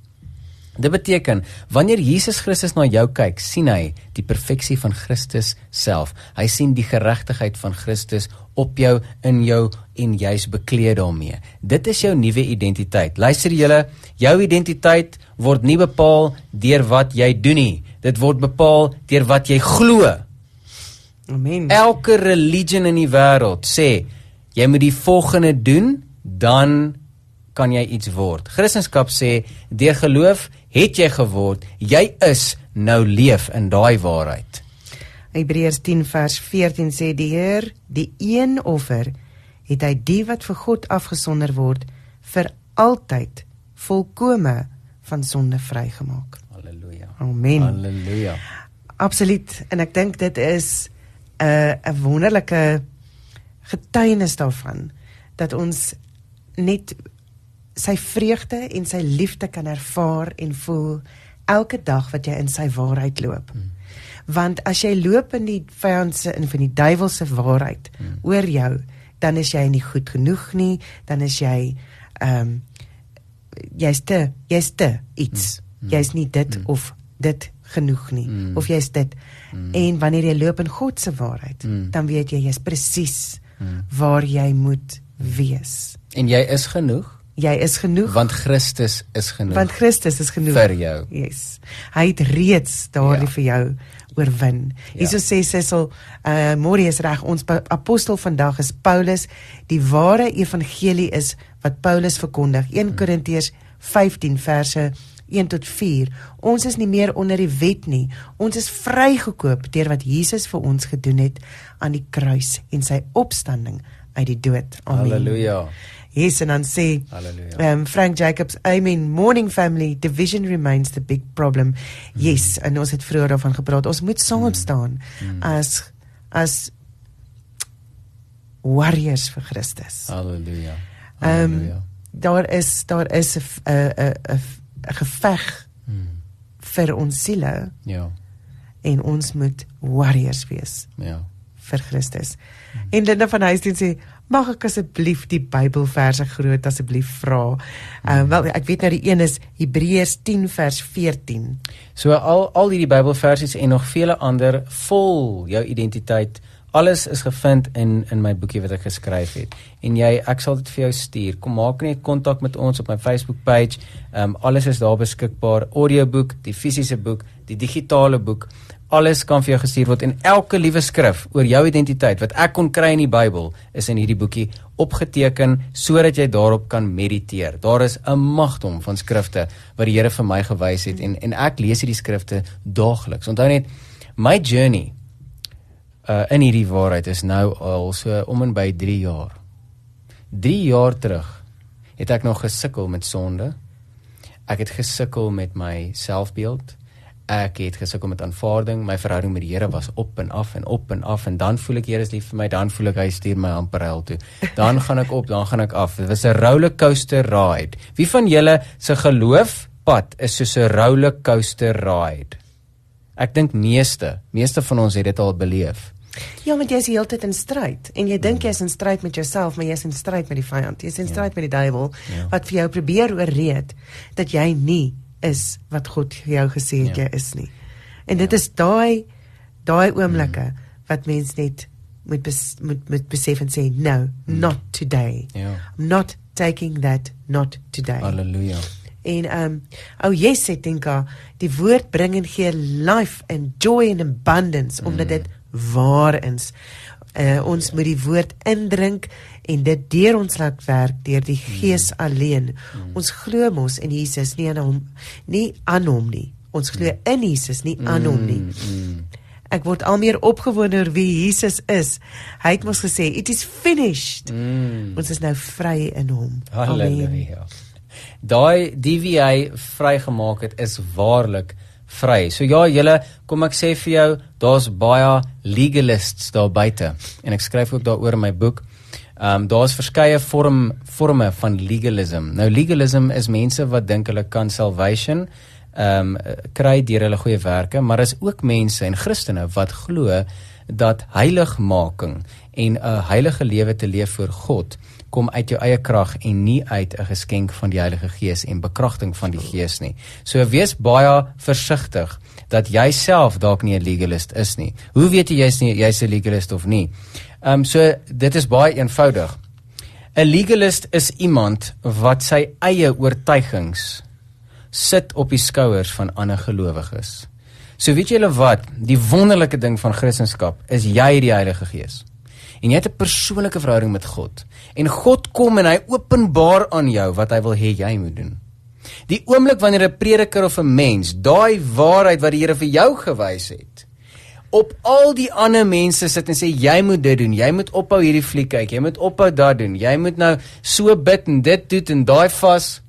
Dit beteken wanneer Jesus Christus na jou kyk, sien hy die perfeksie van Christus self. Hy sien die geregtigheid van Christus op jou, in jou en jy's bekleed daarmee. Dit is jou nuwe identiteit. Luister julle, jou identiteit word nie bepaal deur wat jy doen nie. Dit word bepaal deur wat jy glo. Amen. Elke religion in die wêreld sê jy moet die volgende doen, dan kan jy iets word. Christendom sê deur geloof het jy geword, jy is nou leef in daai waarheid. Hebreërs 10 vers 14 sê die Heer, die een offer, het hy die wat vir God afgesonder word vir altyd volkome van sonde vrygemaak. Halleluja. Amen. Halleluja. Absoluut en ek dink dit is 'n uh, 'n wonderlike getuienis daarvan dat ons net sy vreugde en sy liefde kan ervaar en voel elke dag wat jy in sy waarheid loop. Hmm. Want as jy loop in die vyand se in van die duiwel se waarheid hmm. oor jou, dan is jy nie goed genoeg nie, dan is jy ehm um, jy's te jy's te iets. Hmm. Jy's nie dit hmm. of dit genoeg nie hmm. of jy's dit. Hmm. En wanneer jy loop in God se waarheid, hmm. dan weet jy jy's presies hmm. waar jy moet wees. En jy is genoeg jy is genoeg. Want Christus is genoeg want Christus is genoeg. vir jou. Yes. Hy het reeds daardie ja. vir jou oorwin. Ja. hierso sê Cecil uh Morie is reg. Ons apostel vandag is Paulus. Die ware evangelie is wat Paulus verkondig. 1 hmm. Korintiërs 15 verse 1 tot 4 ons is nie meer onder die wet nie. Ons is vrygekoop deur wat Jesus vir ons gedoen het aan die kruis en sy opstanding uit die dood. Amen. Haleluja Yes en dan sê Halleluja. Um Frank Jacobs, I mean morning family division remains the big problem. Mm. Yes, en ons het vroeër daarvan gepraat. Ons moet saam mm. staan mm. as as warriors vir Christus. Halleluja. Halleluja. Um daar is daar is 'n 'n 'n 'n geveg mm. vir ons siele. Ja. En ons moet warriors wees. Ja. vir Christus. Mm. En Linda van Huisteen sê mag ek asseblief die Bybelverse groot asseblief vra. Uh, wel ek weet nou die een is Hebreërs 10 vers 14. So al al hierdie Bybelversies en nog vele ander vol jou identiteit. Alles is gevind in in my boekie wat ek geskryf het. En jy ek sal dit vir jou stuur. Kom maak net kontak met ons op my Facebook page. Ehm um, alles is daar beskikbaar. Audioboek, die fisiese boek, die digitale boek alles kan vir jou gestuur word en elke liewe skrif oor jou identiteit wat ek kon kry in die Bybel is in hierdie boekie opgeteken sodat jy daarop kan mediteer. Daar is 'n magdom van skrifte wat die Here vir my gewys het en en ek lees hierdie skrifte daagliks. Onthou net my journey uh in hierdie waarheid is nou al so om en by 3 jaar. 3 jaar terug het ek nog gesukkel met sonde. Ek het gesukkel met my selfbeeld ek het gesukkel met aanvaarding. My verhouding met die Here was op en af en op en af en dan voel ek Here is lief vir my, dan voel ek hy stuur my amper hel toe. Dan gaan ek op, dan gaan ek af. Dit was 'n rollercoaster ride. Wie van julle se geloof pad is soos 'n rollercoaster ride? Ek dink meeste, meeste van ons het dit al beleef. Ja, want jy is heeltyd in stryd en jy dink jy is in stryd met jouself, maar jy is in stryd met die vyand. Jy is in stryd ja. met die duiwel ja. wat vir jou probeer oorreed dat jy nie is wat God vir jou gesê het ja. jy is nie. En ja. dit is daai daai oomblikke mm. wat mens net moet bes, moet moet besef en sê no, mm. not today. Ja. I'm not taking that not today. Halleluja. En ehm um, oh yes, ek dink die woord bring en gee life and joy and abundance mm. omdat dit waar is. Uh, ons ja. moet die woord indrink en dit deur ons laat werk deur die Gees mm. alleen. Mm. Ons glo mos in Jesus, nie aan hom nie aan hom nie. Ons glo mm. in Jesus, nie aan hom nie. Mm. Ek word al meer opgewonde oor wie Jesus is. Hy het mos gesê, "It is finished." Mm. Ons is nou vry in hom. Halleluja. Daai die wie hy vrygemaak het is waarlik vry. So ja, julle, kom ek sê vir jou, daar's baie legalists daar buite en ek skryf ook daaroor in my boek. Ehm um, daar's verskeie vorm forme van legalism. Nou legalism is mense wat dink hulle kan salvation ehm um, kry deur hulle goeie werke, maar is ook mense en Christene wat glo dat heiligmaking en 'n heilige lewe te leef voor God kom uit jou eie krag en nie uit 'n geskenk van die Heilige Gees en bekragting van die Gees nie. So wees baie versigtig dat jy self dalk nie 'n legalist is nie. Hoe weet jy jy's nie jy's 'n legalist of nie? Ehm um, so dit is baie eenvoudig. 'n Legalist is iemand wat sy eie oortuigings sit op die skouers van ander gelowiges. So weet julle wat, die wonderlike ding van Christendom is jy die Heilige Gees en jy het 'n persoonlike verhouding met God. En God kom en hy openbaar aan jou wat hy wil hê jy moet doen. Die oomblik wanneer 'n prediker of 'n mens daai waarheid wat die Here vir jou gewys het, op al die ander mense sit en sê jy moet dit doen, jy moet ophou hierdie fliek kyk, jy moet ophou dat doen, jy moet nou so bid en dit doen en daai vas,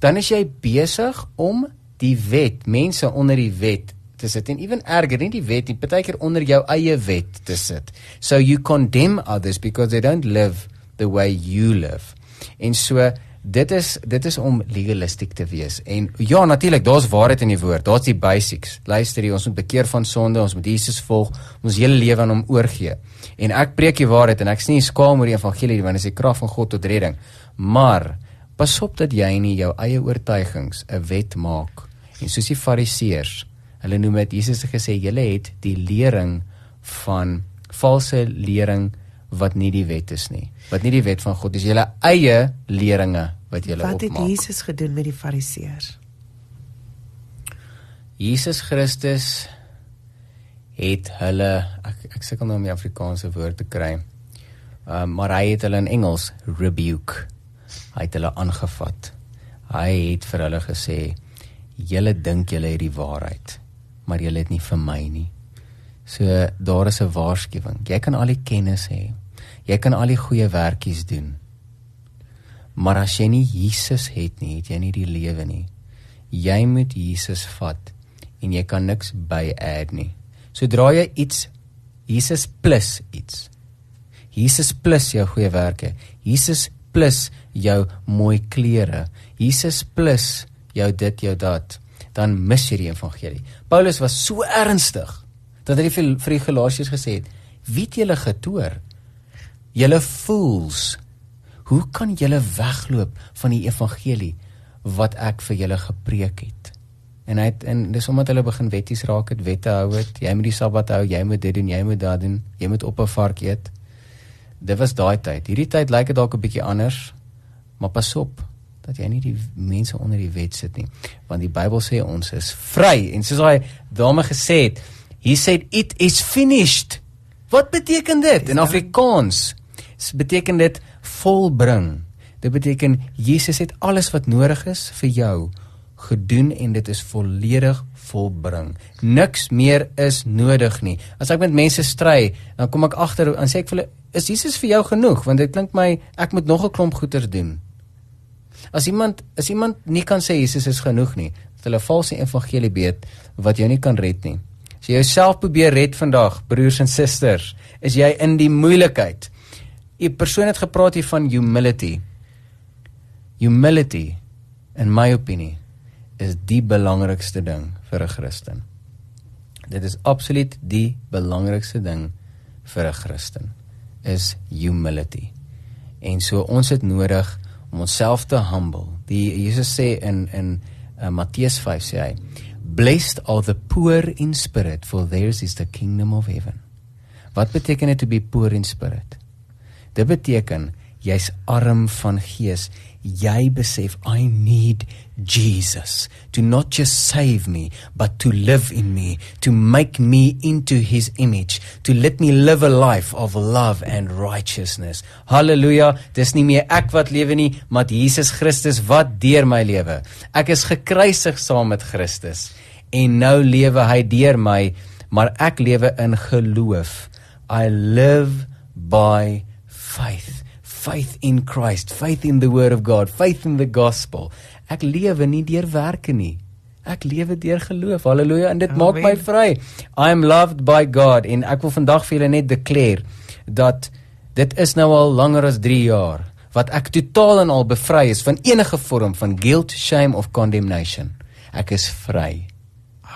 dan is jy besig om die wet, mense onder die wet te sit en ewen erger nie die wet nie partykeer onder jou eie wet te sit. So you condemn others because they don't live the way you live. En so dit is dit is om legalisties te wees. En ja natuurlik daar's waarheid in die woord daar's die basics. Luister jy ons moet bekeer van sonde ons moet Jesus volg ons hele lewe aan hom oorgee. En ek preek die waarheid en ek sien nie skaam oor die evangelie want dit is die krag van God tot redding. Maar pas op dat jy nie jou eie oortuigings 'n wet maak en soos die fariseërs Hulle noem dit Jesus het gesê julle het die lering van valse lering wat nie die wet is nie. Wat nie die wet van God is, julle eie leringe wat julle opmaak. Wat het Jesus gedoen met die Fariseërs? Jesus Christus het hulle ek ek sukkel nou om die Afrikaanse woord te kry. Ehm um, maar hy het hulle in Engels rebuke. Hy het hulle aangevat. Hy het vir hulle gesê julle dink julle het die waarheid maar jy het nie vir my nie. So daar is 'n waarskuwing. Jy kan al die kennis hê. Jy kan al die goeie werkies doen. Maar as jy nie Jesus het nie, het jy nie die lewe nie. Jy moet Jesus vat en jy kan niks by add nie. Sodra jy iets Jesus plus iets. Jesus plus jou goeie werke. Jesus plus jou mooi klere. Jesus plus jou dit jou dat dan mis jy die evangelie. Paulus was so ernstig dat hy vir, vir die Galasiërs gesê het: "Wie het julle getoer? Julle fools. Hoe kan julle wegloop van die evangelie wat ek vir julle gepreek het?" En hy het en dis omdat hulle begin wetties raak het, wette hou het. Jy moet die Sabbat hou, jy moet dit doen, jy moet dat doen, jy moet op 'n vark eet. Dit was daai tyd. Hierdie tyd lyk dit dalk 'n bietjie anders, maar pas op dat jy nie die mense onder die wet sit nie. Want die Bybel sê ons is vry. En soos daai dame gesê het he said it is finished. Wat beteken dit? In Afrikaans beteken dit volbring. Dit beteken Jesus het alles wat nodig is vir jou gedoen en dit is volledig volbring. Niks meer is nodig nie. As ek met mense stry dan kom ek agter en sê ek vir hulle is Jesus vir jou genoeg? Want dit klink my ek moet nog 'n klomp goeder doen As iemand as iemand nie kan sê Jesus is genoeg nie, dat hulle valse evangelie beet wat jou nie kan red nie. As jy jouself probeer red vandag, broers en susters, is jy in die moeilikheid. 'n Persoon het gepraat hier van humility. Humility in my opinie is die belangrikste ding vir 'n Christen. Dit is absoluut die belangrikste ding vir 'n Christen is humility. En so ons het nodig om onsself te humble. Die Jesus sê in in uh, Matteus 5 sê hy, "Blessed are the poor in spirit, for theirs is the kingdom of heaven." Wat beteken dit to be poor in spirit? Dit beteken jy's arm van gees jy besef I need Jesus to not just save me but to live in me to make me into his image to let me live a life of love and righteousness. Hallelujah dis nie meer ek wat lewe nie maar Jesus Christus wat deur my lewe. Ek is gekruisig saam met Christus en nou lewe hy deur my maar ek lewe in geloof. I live by faith faith in Christ, faith in the word of God, faith in the gospel. Ek lewe nie deur werke nie. Ek lewe deur geloof. Halleluja. En dit Amen. maak my vry. I am loved by God en ek wil vandag vir julle net declare dat dit is nou al langer as 3 jaar wat ek totaal en al bevry is van enige vorm van guilt, shame of condemnation. Ek is vry.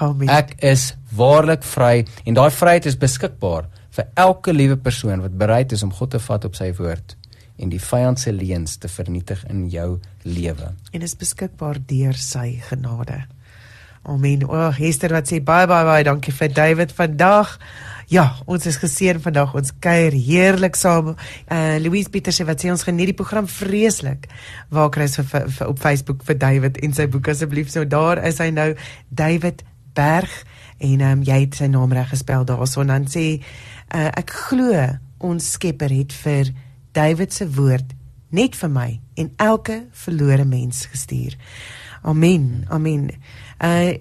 Amen. Ek is waarlik vry en daai vryheid is beskikbaar vir elke liewe persoon wat bereid is om God te vat op sy woord en die vyand se leuns te vernietig in jou lewe. En is beskikbaar deur sy genade. Amen. O, oh, Hester wat sê baie baie baie dankie vir David vandag. Ja, ons is geseën vandag. Ons kuier heerlik saam. Uh Louise Pieterse wat sê ons geniet die program vreeslik. Waar kry ons vir, vir op Facebook vir David en sy boek asseblief. So daar is hy nou David Berg en ehm um, jy het sy naam reg gespel daarson dan sê uh, ek glo ons Skepper het vir David se woord net vir my en elke verlore mens gestuur. Amen. Amen. Uh,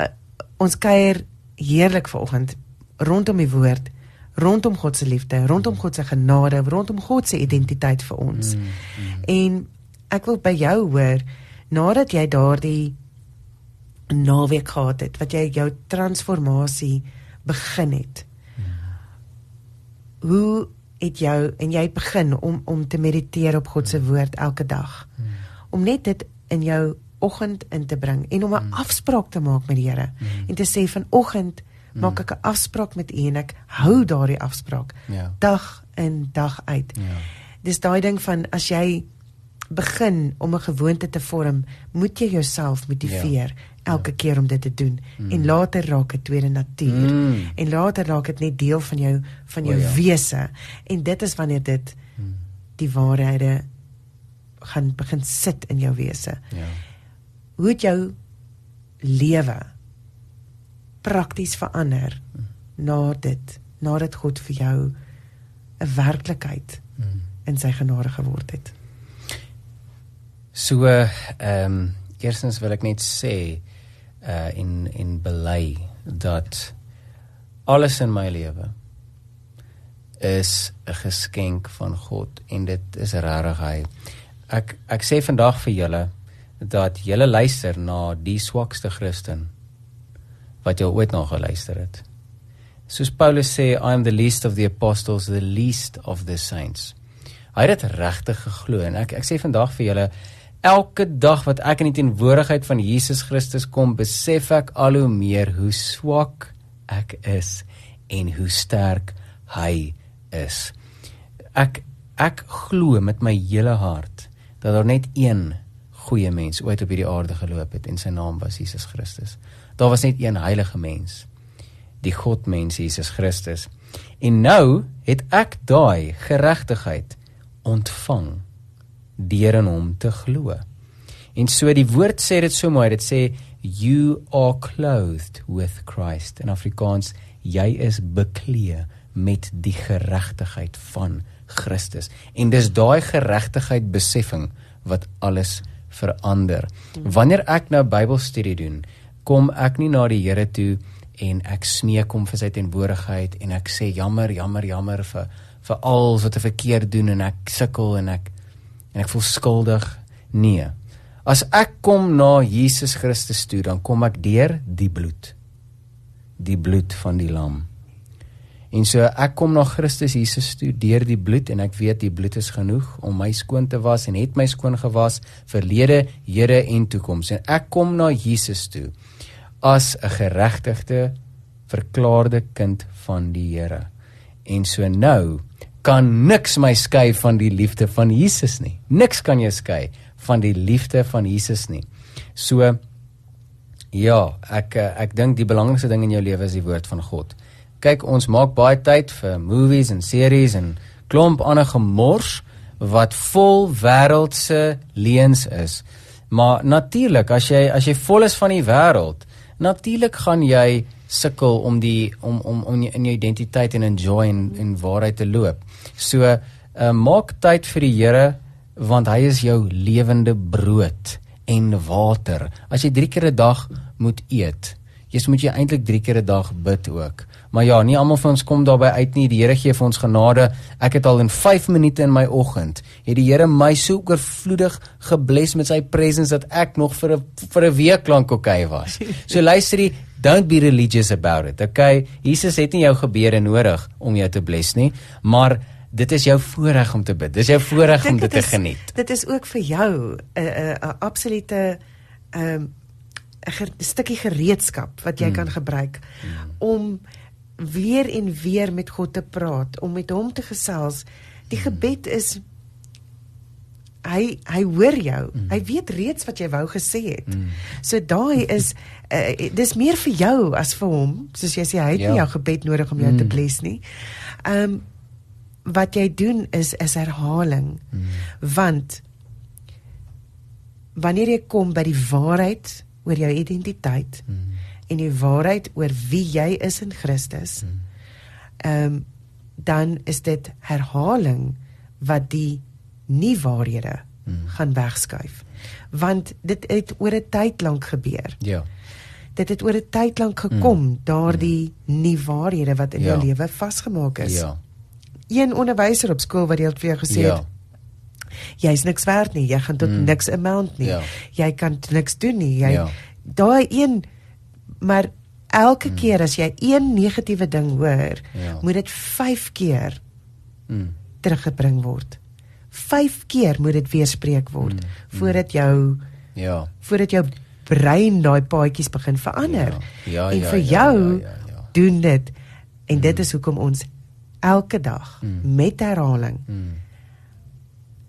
uh ons kuier heerlik vanoggend rondom die woord, rondom God se liefde, rondom God se genade, rondom God se identiteit vir ons. Mm, mm. En ek wil by jou hoor nadat jy daardie naweek gehad het, wat jy jou transformasie begin het. Mm. Hoe het jou en jy begin om om te mediteer op God se woord elke dag. Mm. Om net dit in jou oggend in te bring en om 'n mm. afspraak te maak met die Here mm. en te sê vanoggend mm. maak ek 'n afspraak met U en ek hou daardie afspraak ja. dag in dag uit. Ja. Dis daai ding van as jy begin om 'n gewoonte te vorm, moet jy jouself motiveer ja. Elke keer om dit te doen mm. en later raak dit tweede natuur mm. en later raak dit net deel van jou van jou oh, ja. wese en dit is wanneer dit mm. die waarhede gaan begin sit in jou wese. Ja. Hoe het jou lewe prakties verander na dit nadat God vir jou 'n werklikheid hmm. in sy genade geword het. So ehm um, eerstens wil ek net sê uh in in bely dat alles in my lewe is 'n geskenk van God en dit is regtig hy. Ek ek sê vandag vir julle dat julle luister na die swakste Christen wat jy ooit na geluister het. Soos Paulus sê, I am the least of the apostles, the least of the saints. Hy het dit regtig geglo en ek ek sê vandag vir julle elke dag wat ek in die teenwoordigheid van Jesus Christus kom, besef ek al hoe meer hoe swak ek is en hoe sterk hy is. Ek ek glo met my hele hart dat daar net een goeie mens ooit op hierdie aarde geloop het en sy naam was Jesus Christus. Daar was net een heilige mens, die Godmens Jesus Christus. En nou het ek daai geregtigheid ontvang deur in hom te glo. En so die woord sê dit so mooi, dit sê you are clothed with Christ. In Afrikaans, jy is beklee met die geregtigheid van Christus. En dis daai geregtigheid beseffing wat alles verander. Wanneer ek nou Bybelstudie doen, kom ek nie na die Here toe en ek smeek hom vir sy teenwoordigheid en ek sê jammer, jammer, jammer vir vir alles wat ek verkeerd doen en ek sukkel en ek en ek voel skuldig. Nee. As ek kom na Jesus Christus toe, dan kom ek deur die bloed. Die bloed van die lam. En so ek kom na Christus Jesus toe deur die bloed en ek weet die bloed is genoeg om my skoon te was en het my skoon gewas verlede, hede en toekoms. En ek kom na Jesus toe as 'n geregtigde verklaarde kind van die Here. En so nou kan niks my skei van die liefde van Jesus nie. Niks kan jou skei van die liefde van Jesus nie. So ja, ek ek dink die belangrikste ding in jou lewe is die woord van God. Kyk, ons maak baie tyd vir movies en series en klomp ander gemors wat vol wêreldse leuns is. Maar natuurlik, as jy as jy vol is van die wêreld, Natuurlik gaan jy sukkel om die om om om in jou identiteit en enjoy en en waarheid te loop. So, uh, maak tyd vir die Here want hy is jou lewende brood en water. As jy 3 keer 'n dag moet eet, jy moet jy eintlik 3 keer 'n dag bid ook. Maar ja, nie almal van ons kom daarby uit nie. Die Here gee vir ons genade. Ek het al in 5 minute in my oggend, het die Here my so oorvloedig gebless met sy presence dat ek nog vir 'n vir 'n week lank okay was. So luister, don't be religious about it. Okay? Jesus het nie jou gebede nodig om jou te bless nie, maar dit is jou voorreg om te bid. Dis jou voorreg om dit te geniet. Dit is ook vir jou 'n 'n 'n absolute ehm um, 'n stukkie gereedskap wat jy mm. kan gebruik mm. om weer en weer met God te praat, om met hom te gesels. Die mm. gebed is hy hy hoor jou. Mm. Hy weet reeds wat jy wou gesê het. Mm. So daai is uh, dis meer vir jou as vir hom. Soos jy sê hy het ja. nie jou gebed nodig om jou mm. te bless nie. Ehm um, wat jy doen is is herhaling. Mm. Want wanneer jy kom by die waarheid oor jou identiteit mm. en die waarheid oor wie jy is in Christus, mm. ehm mm. um, dan is dit herhaling wat die nie waarhede mm. gaan wegskuif. Want dit het oor 'n tyd lank gebeur. Ja. Dit het oor 'n tyd lank gekom mm. daardie mm. nie waarhede wat in ja. jou lewe vasgemaak is. Ja. Een onderwyser op skool wat dit vir jou gesê ja. het jy's niks werd nie. Jy gaan tot mm. niks amount nie. Ja. Jy kan niks doen nie. Jy ja. daai een maar elke mm. keer as jy een negatiewe ding hoor, ja. moet dit 5 keer mm. teruggebring word. 5 keer moet dit weer spreek word mm. mm. voordat jou ja, voordat jou brein daai paadjies begin verander. Ja. Ja, en ja, vir ja, jou ja, ja, ja. doen dit en mm. dit is hoekom ons elke dag mm. met herhaling mm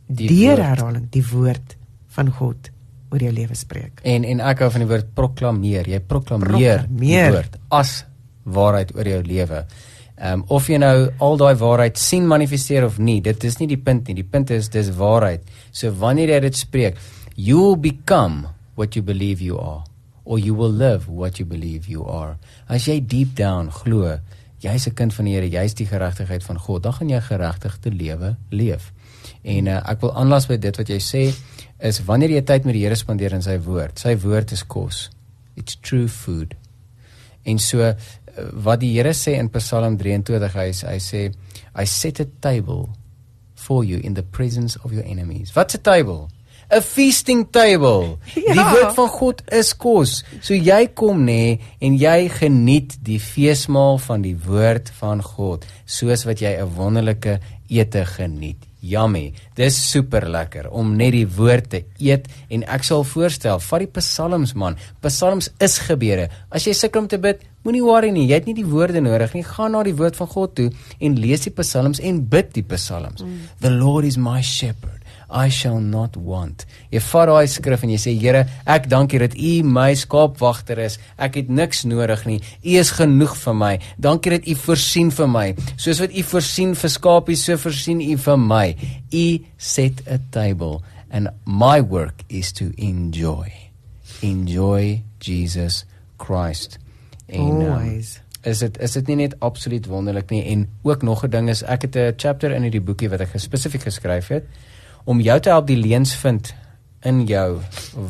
deur herhaling die woord van God oor jou lewe spreek. En en ek hou van die woord proklameer. Jy proklameer die woord as waarheid oor jou lewe. Ehm um, of jy nou al daai waarheid sien manifesteer of nie, dit is nie die punt nie. Die punt is dis waarheid. So wanneer jy dit spreek, you will become what you believe you are or you will live what you believe you are. As jy deep down glo jy's 'n kind van die Here, jy's die geregtigheid van God, dan gaan jy geregtigde lewe leef. En uh, ek wil aanlas by dit wat jy sê is wanneer jy tyd met die Here spandeer in sy woord. Sy woord is kos. It's true food. En so wat die Here sê in Psalm 23 hy hy sê I set a table for you in the presence of your enemies. What's a table? A feasting table. Ja. Die woord van God is kos. So jy kom nê en jy geniet die feesmaal van die woord van God soos wat jy 'n wonderlike ete geniet. Yummy. Dis super lekker om net die woord te eet en ek sal voorstel, vat die psalms man. Psalms is gebede. As jy sukkel om te bid, moenie worry nie. Jy het nie die woorde nodig nie. Gaan na die woord van God toe en lees die psalms en bid die psalms. Mm. The Lord is my shepherd. I shall not want. Jy vat daai skrif en jy sê Here, ek dank U dat U my skaapwagter is. Ek het niks nodig nie. U is genoeg vir my. Dankie dat U voorsien vir my. Soos wat U voorsien vir skaapies, so voorsien U vir my. U set a table and my work is to enjoy. Enjoy Jesus Christ. En um, always is dit is dit nie net absoluut wonderlik nie en ook nog 'n ding is ek het 'n chapter in hierdie boekie wat ek spesifiek geskryf het om jou te help die leuns vind in jou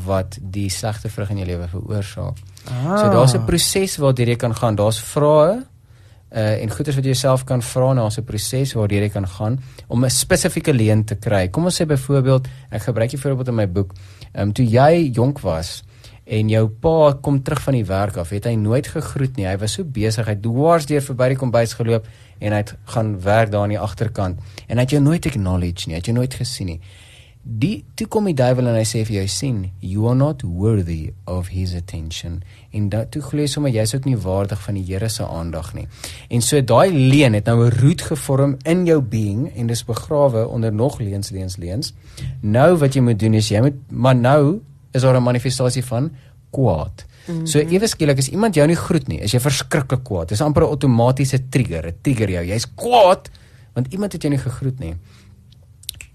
wat die slegte vrug in jou lewe veroorsaak. Ah. So daar's 'n proses waardeur jy kan gaan. Daar's vrae uh en goeders wat jy self kan vra na 'n proses waardeur jy kan gaan om 'n spesifieke leuen te kry. Kom ons sê byvoorbeeld, ek gebruik hier voorbeeld in my boek. Ehm um, toe jy jonk was en jou pa kom terug van die werk af, het hy nooit gegroet nie. Hy was so besig, hy het dwars deur verby die kombuis geloop en hy het gaan werk daar aan die agterkant en hy het jou nooit acknowledge nie, hy het jou nooit gesien nie. Die toe kom die duiwel en hy sê vir jou sien, you are not worthy of his attention. En dat toe glo jy sommer jy's ook nie waardig van die Here se aandag nie. En so daai leen het nou 'n root gevorm in jou being en dis begrawe onder nog leens leens leens. Nou wat jy moet doen is jy moet maar nou is daar 'n manifestasie van kwaad. -hmm. So ewe skielik as iemand jou nie groet nie, is jy verskriklik kwaad. Dis amper 'n outomatiese trigger, 'n trigger jou. Jy's kwaad want iemand het jou nie gegroet nie.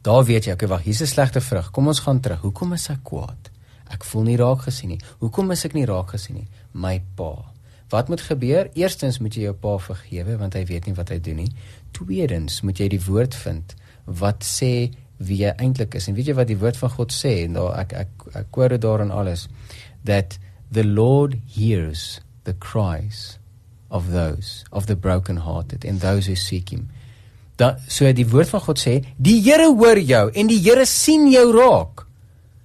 Daar weet jy, okay, wag, hier's 'n slegte vrug. Kom ons gaan terug. Hoekom is ek kwaad? Ek voel nie raak gesien nie. Hoekom is ek nie raak gesien nie? My pa. Wat moet gebeur? Eerstens moet jy jou pa vergewe want hy weet nie wat hy doen nie. Tweedens moet jy die woord vind wat sê wie jy eintlik is. En weet jy wat die woord van God sê? En daar ek ek ek quote daar en alles that the Lord hears the cries of those of the brokenhearted and those who seek him. Dat so die woord van God sê, die Here hoor jou en die Here sien jou raak.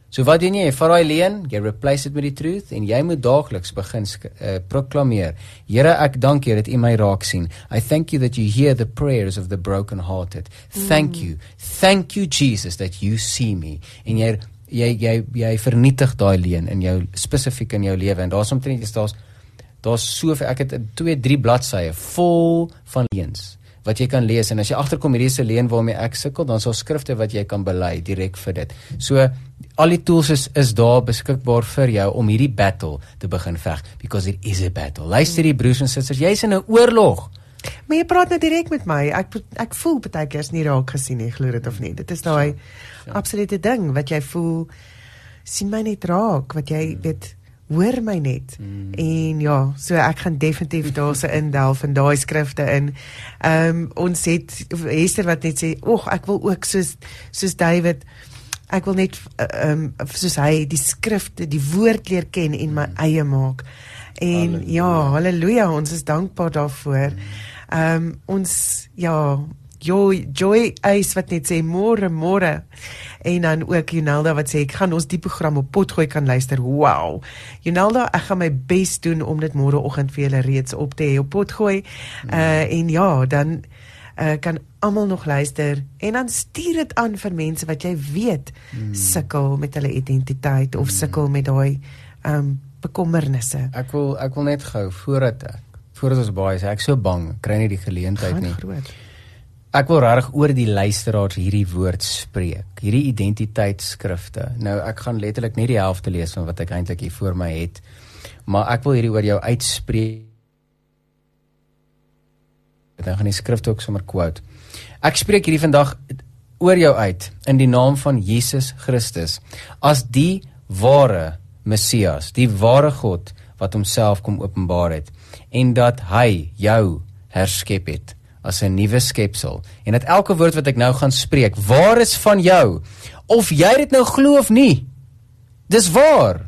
So wat doen jy? Vat daai leen, jy replace dit met die truth en jy moet daagliks begin uh, proklameer. Here, ek dank U dat U my raak sien. I thank you that you hear the prayers of the brokenhearted. Thank mm. you. Thank you Jesus that you see me. En jy jy jy jy vernietig daai leuen in jou spesifiek in jou lewe en daar's omtrent is daar's daar's soveel ek het 2 3 bladsye vol van leuns wat jy kan lees en as jy agterkom hierdie is 'n leuen waarmee ek sukkel dan sal skrifte wat jy kan bely direk vir dit. So al die tools is is daar beskikbaar vir jou om hierdie battle te begin veg because it is a battle. Luister die broers en susters, jy's in 'n oorlog. Maar jy praat nou direk met my. Ek ek voel baie keer is nie raak gesien nie, glo dit of nie. Dit is daai ja. absolute ding wat jy voel sien my net raak, wat jy hmm. weet hoor my net. Mm. En ja, so ek gaan definitief daarse indelf in daai skrifte in. Ehm um, ons het Hester wat net sê, "Ag, ek wil ook soos soos David ek wil net ehm um, soos hy die skrifte, die woord leer ken en my mm. eie maak." En halleluja. ja, haleluja, ons is dankbaar daarvoor. Mm. Ehm um, ons ja, joy joy is wat net sê môre môre en dan ook Jonelda wat sê ek gaan ons die program op potgooi kan luister. Wow. Jonelda, ek gaan my bes doen om dit môreoggend vir julle reeds op te hê op potgooi. Uh en ja, dan uh kan almal nog luister en dan stuur dit aan vir mense wat jy weet mm. sukkel met hulle identiteit of mm. sukkel met daai um bekommernisse. Ek wil ek wil net gou voordat ek voordat ons baie sê ek so bang kry nie die geleentheid nie. Groot. Ek wil regtig oor die luisteraars hierdie woord spreek. Hierdie identiteitsskrifte. Nou ek gaan letterlik net die helfte lees van wat ek eintlik hier voor my het. Maar ek wil hierdie oor jou uitspreek. Dan gaan die skrif ook sommer quote. Ek spreek hierdie vandag oor jou uit in die naam van Jesus Christus as die ware Messias, die ware God wat homself kom openbaar het en dat hy jou herskep het as 'n nuwe skepsel. En dat elke woord wat ek nou gaan spreek waar is van jou? Of jy dit nou glo of nie dis waar.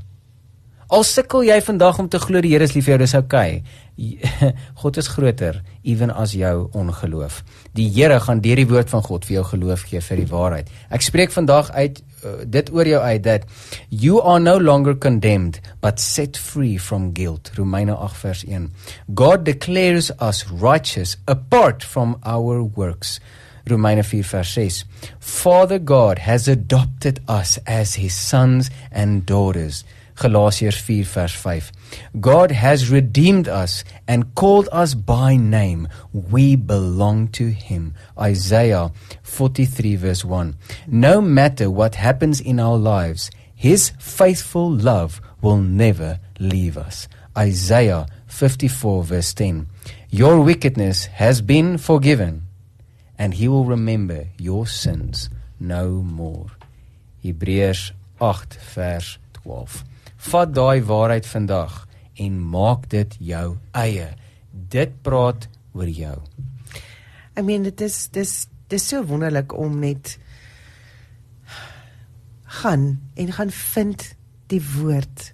Al sukkel jy vandag om te glo die Here is lief vir jou dis oukei God is groter ewen as jou ongeloof. Die Here gaan deur die woord van God vir jou geloof gee vir die waarheid. Ek spreek vandag uit uh, dit oor jou uit dat you are no longer condemned but set free from guilt. Romeine 8 vers 1 God declares us righteous apart from our works. Romeine 4 vers 6 Father God has adopted us as his sons and daughters Galasiërs 4 vers 5 God has redeemed us and called us by name. We belong to him. Isaiah 43 verse 1 No matter what happens in our lives his faithful love will never leave us. Isaiah 54 verse 10 Your wickedness has been forgiven and he will remember your sins no more. Hebreërs 8 vers 12 Vat daai waarheid vandag en maak dit jou eie. Dit praat oor jou. I mean dit is dis dis so wonderlik om net gaan en gaan vind die woord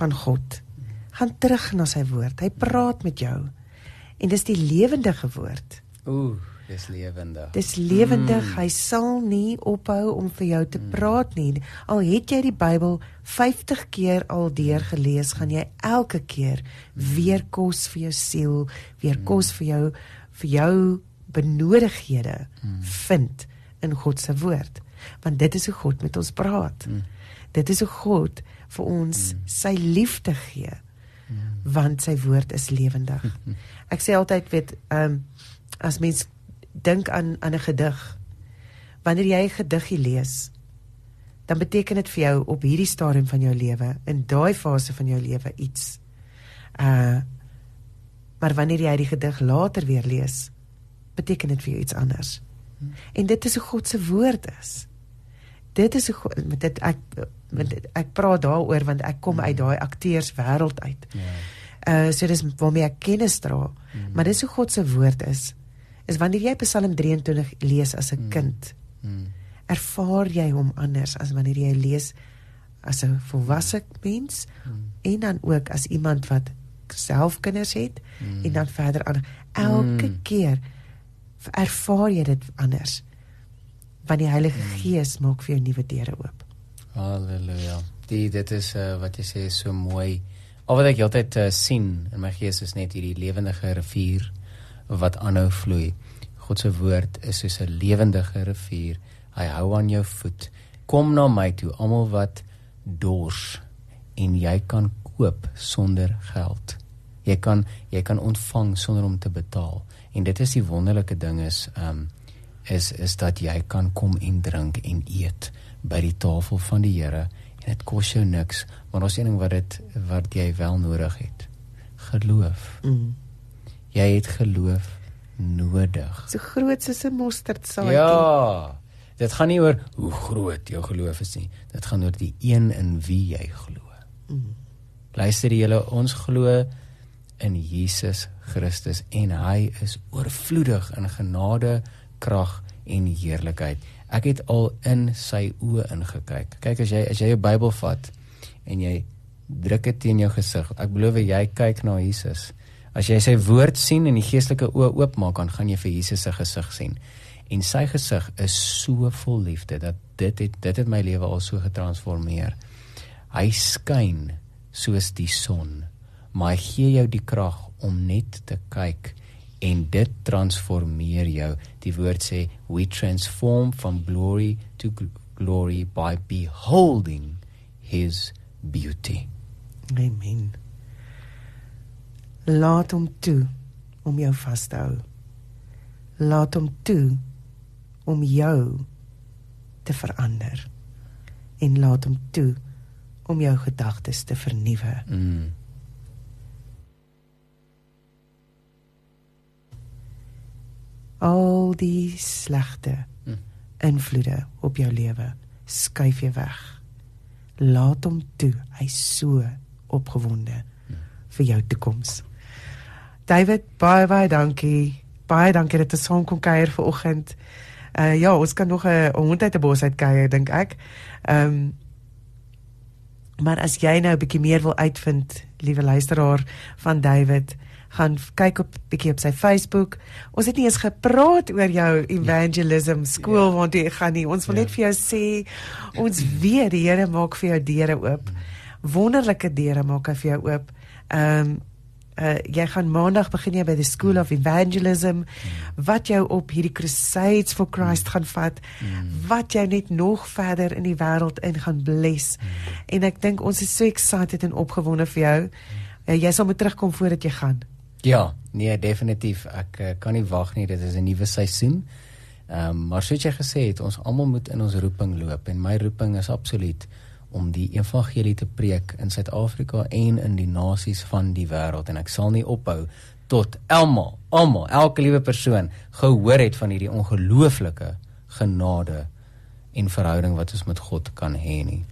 van God. Gaan terug na sy woord. Hy praat met jou. En dis die lewendige woord. Ooh. Dis lewendig. Dis lewendig. Mm. Hy sal nie ophou om vir jou te mm. praat nie. Al het jy die Bybel 50 keer al deur gelees, gaan jy elke keer weer kos vir jou siel, weer mm. kos vir jou vir jou benodighede mm. vind in God se woord. Want dit is hoe God met ons praat. Mm. Dit is hoe God vir ons mm. sy liefde gee. Mm. Want sy woord is lewendig. Ek sê altyd weet ehm um, as mens dink aan aan 'n gedig. Wanneer jy 'n gediggie lees, dan beteken dit vir jou op hierdie stadium van jou lewe, in daai fase van jou lewe iets. Uh maar wanneer jy die gedig later weer lees, beteken dit vir jou iets anders. Hmm. En dit is hoe God se woord is. Dit is hoe met dit ek met ek praat daaroor want ek kom uit daai akteurswêreld uit. Ja. Uh so dis waarmee ek kennis dra. Hmm. Maar dis hoe God se woord is is wanneer jy Psalm 23 lees as 'n mm. kind. Mm. Ervaar jy hom anders as wanneer jy lees as 'n volwasse mens mm. en dan ook as iemand wat self kinders het mm. en dan verder aan elke mm. keer ervaar jy dit anders. Want die Heilige mm. Gees maak vir jou nuwe deure oop. Halleluja. Die dit is uh, wat jy sê so mooi. Al wat ek altyd uh, sien in my gees is net hierdie lewendige rivier wat aanhou vloei. God se woord is soos 'n lewendige rivier. Hy hou aan jou voet. kom na my toe almal wat dors en jy kan koop sonder geld. Jy kan jy kan ontvang sonder om te betaal. En dit is die wonderlike ding is ehm um, is is dat jy kan kom en drink en eet by die tafel van die Here en dit kos jou niks, maar ons een ding wat dit wat jy wel nodig het. Geloof. Mm. Jy het geloof nodig. So groot soos 'n mosterdsaadjie. Ja. Dit gaan nie oor hoe groot jou geloof is nie. Dit gaan oor die een in wie jy glo. Mm. Luister julle, ons glo in Jesus Christus en hy is oorvloedig in genade, krag en heerlikheid. Ek het al in sy oë ingekyk. Kyk as jy as jy jou Bybel vat en jy druk dit teen jou gesig. Ek belowe jy kyk na Jesus. As jy sy woord sien en die geestelike oë oopmaak, dan gaan jy vir Jesus se gesig sien. En sy gesig is so vol liefde dat dit het dit het my lewe al so getransformeer. Hy skyn soos die son, maar hy gee jou die krag om net te kyk en dit transformeer jou. Die woord sê we transform from glory to glory by beholding his beauty. Amen. Laat hom toe om jou vas te hou. Laat hom toe om jou te verander. En laat hom toe om jou gedagtes te vernuwe. Mm. Al die slegte Mm. invloede op jou lewe skuif jy weg. Laat hom toe. Hy's so opgewonde vir jou toekoms. David, baie baie dankie. Baie dankie dat jy saam kon kuier vanoggend. Uh ja, ons kan nog 'n hond uit 'n bos uit kuier dink ek. Ehm um, maar as jy nou 'n bietjie meer wil uitvind, liewe luisteraar van David, gaan kyk op bietjie op sy Facebook. Ons het nie eens gepraat oor jou evangelism skool Ja. want jy gaan nie. Ons wil Ja. net vir jou sê ons weet die Here maak vir jou deure oop. Wonderlike deure maak hy vir jou oop. Ehm um, uh, jy gaan maandag begin jy by the School of Evangelism wat jou op hierdie crusades for Christ gaan vat wat jou net nog verder in die wêreld in gaan bless. En ek dink ons is so excited en opgewonde vir jou. Uh, jy sal moet terugkom voordat jy gaan. Ja, nee, definitief. Ek uh, kan nie wag nie. Dit is 'n nuwe seisoen. Ehm um, maar soos jy gesê het, ons almal moet in ons roeping loop en my roeping is absoluut om die evangelie te preek in Suid-Afrika en in die nasies van die wêreld en ek sal nie ophou tot almal, almal, elke liewe persoon gehoor het van hierdie ongelooflike genade en verhouding wat ons met God kan hê nie.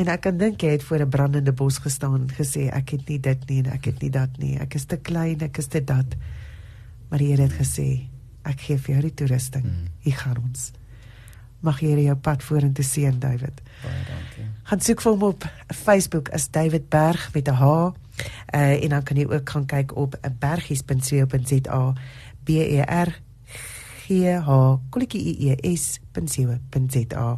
En ek kan dink jy het voor 'n brandende bos gestaan en gesê ek het nie dit nie en ek het nie dat nie. Ek is te klein, ek is te dat. Maar die Here het gesê, ek gee vir jou die toerusting. Mm. Hier gaan ons. Mag die Here jou pad vorentoe seën, David. Baie dankie. Gaan soek vir hom op Facebook as David Berg met 'n H. Uh en dan kan jy ook gaan kyk op bergies.co.za. B E R G H kolletjie E S.co.za.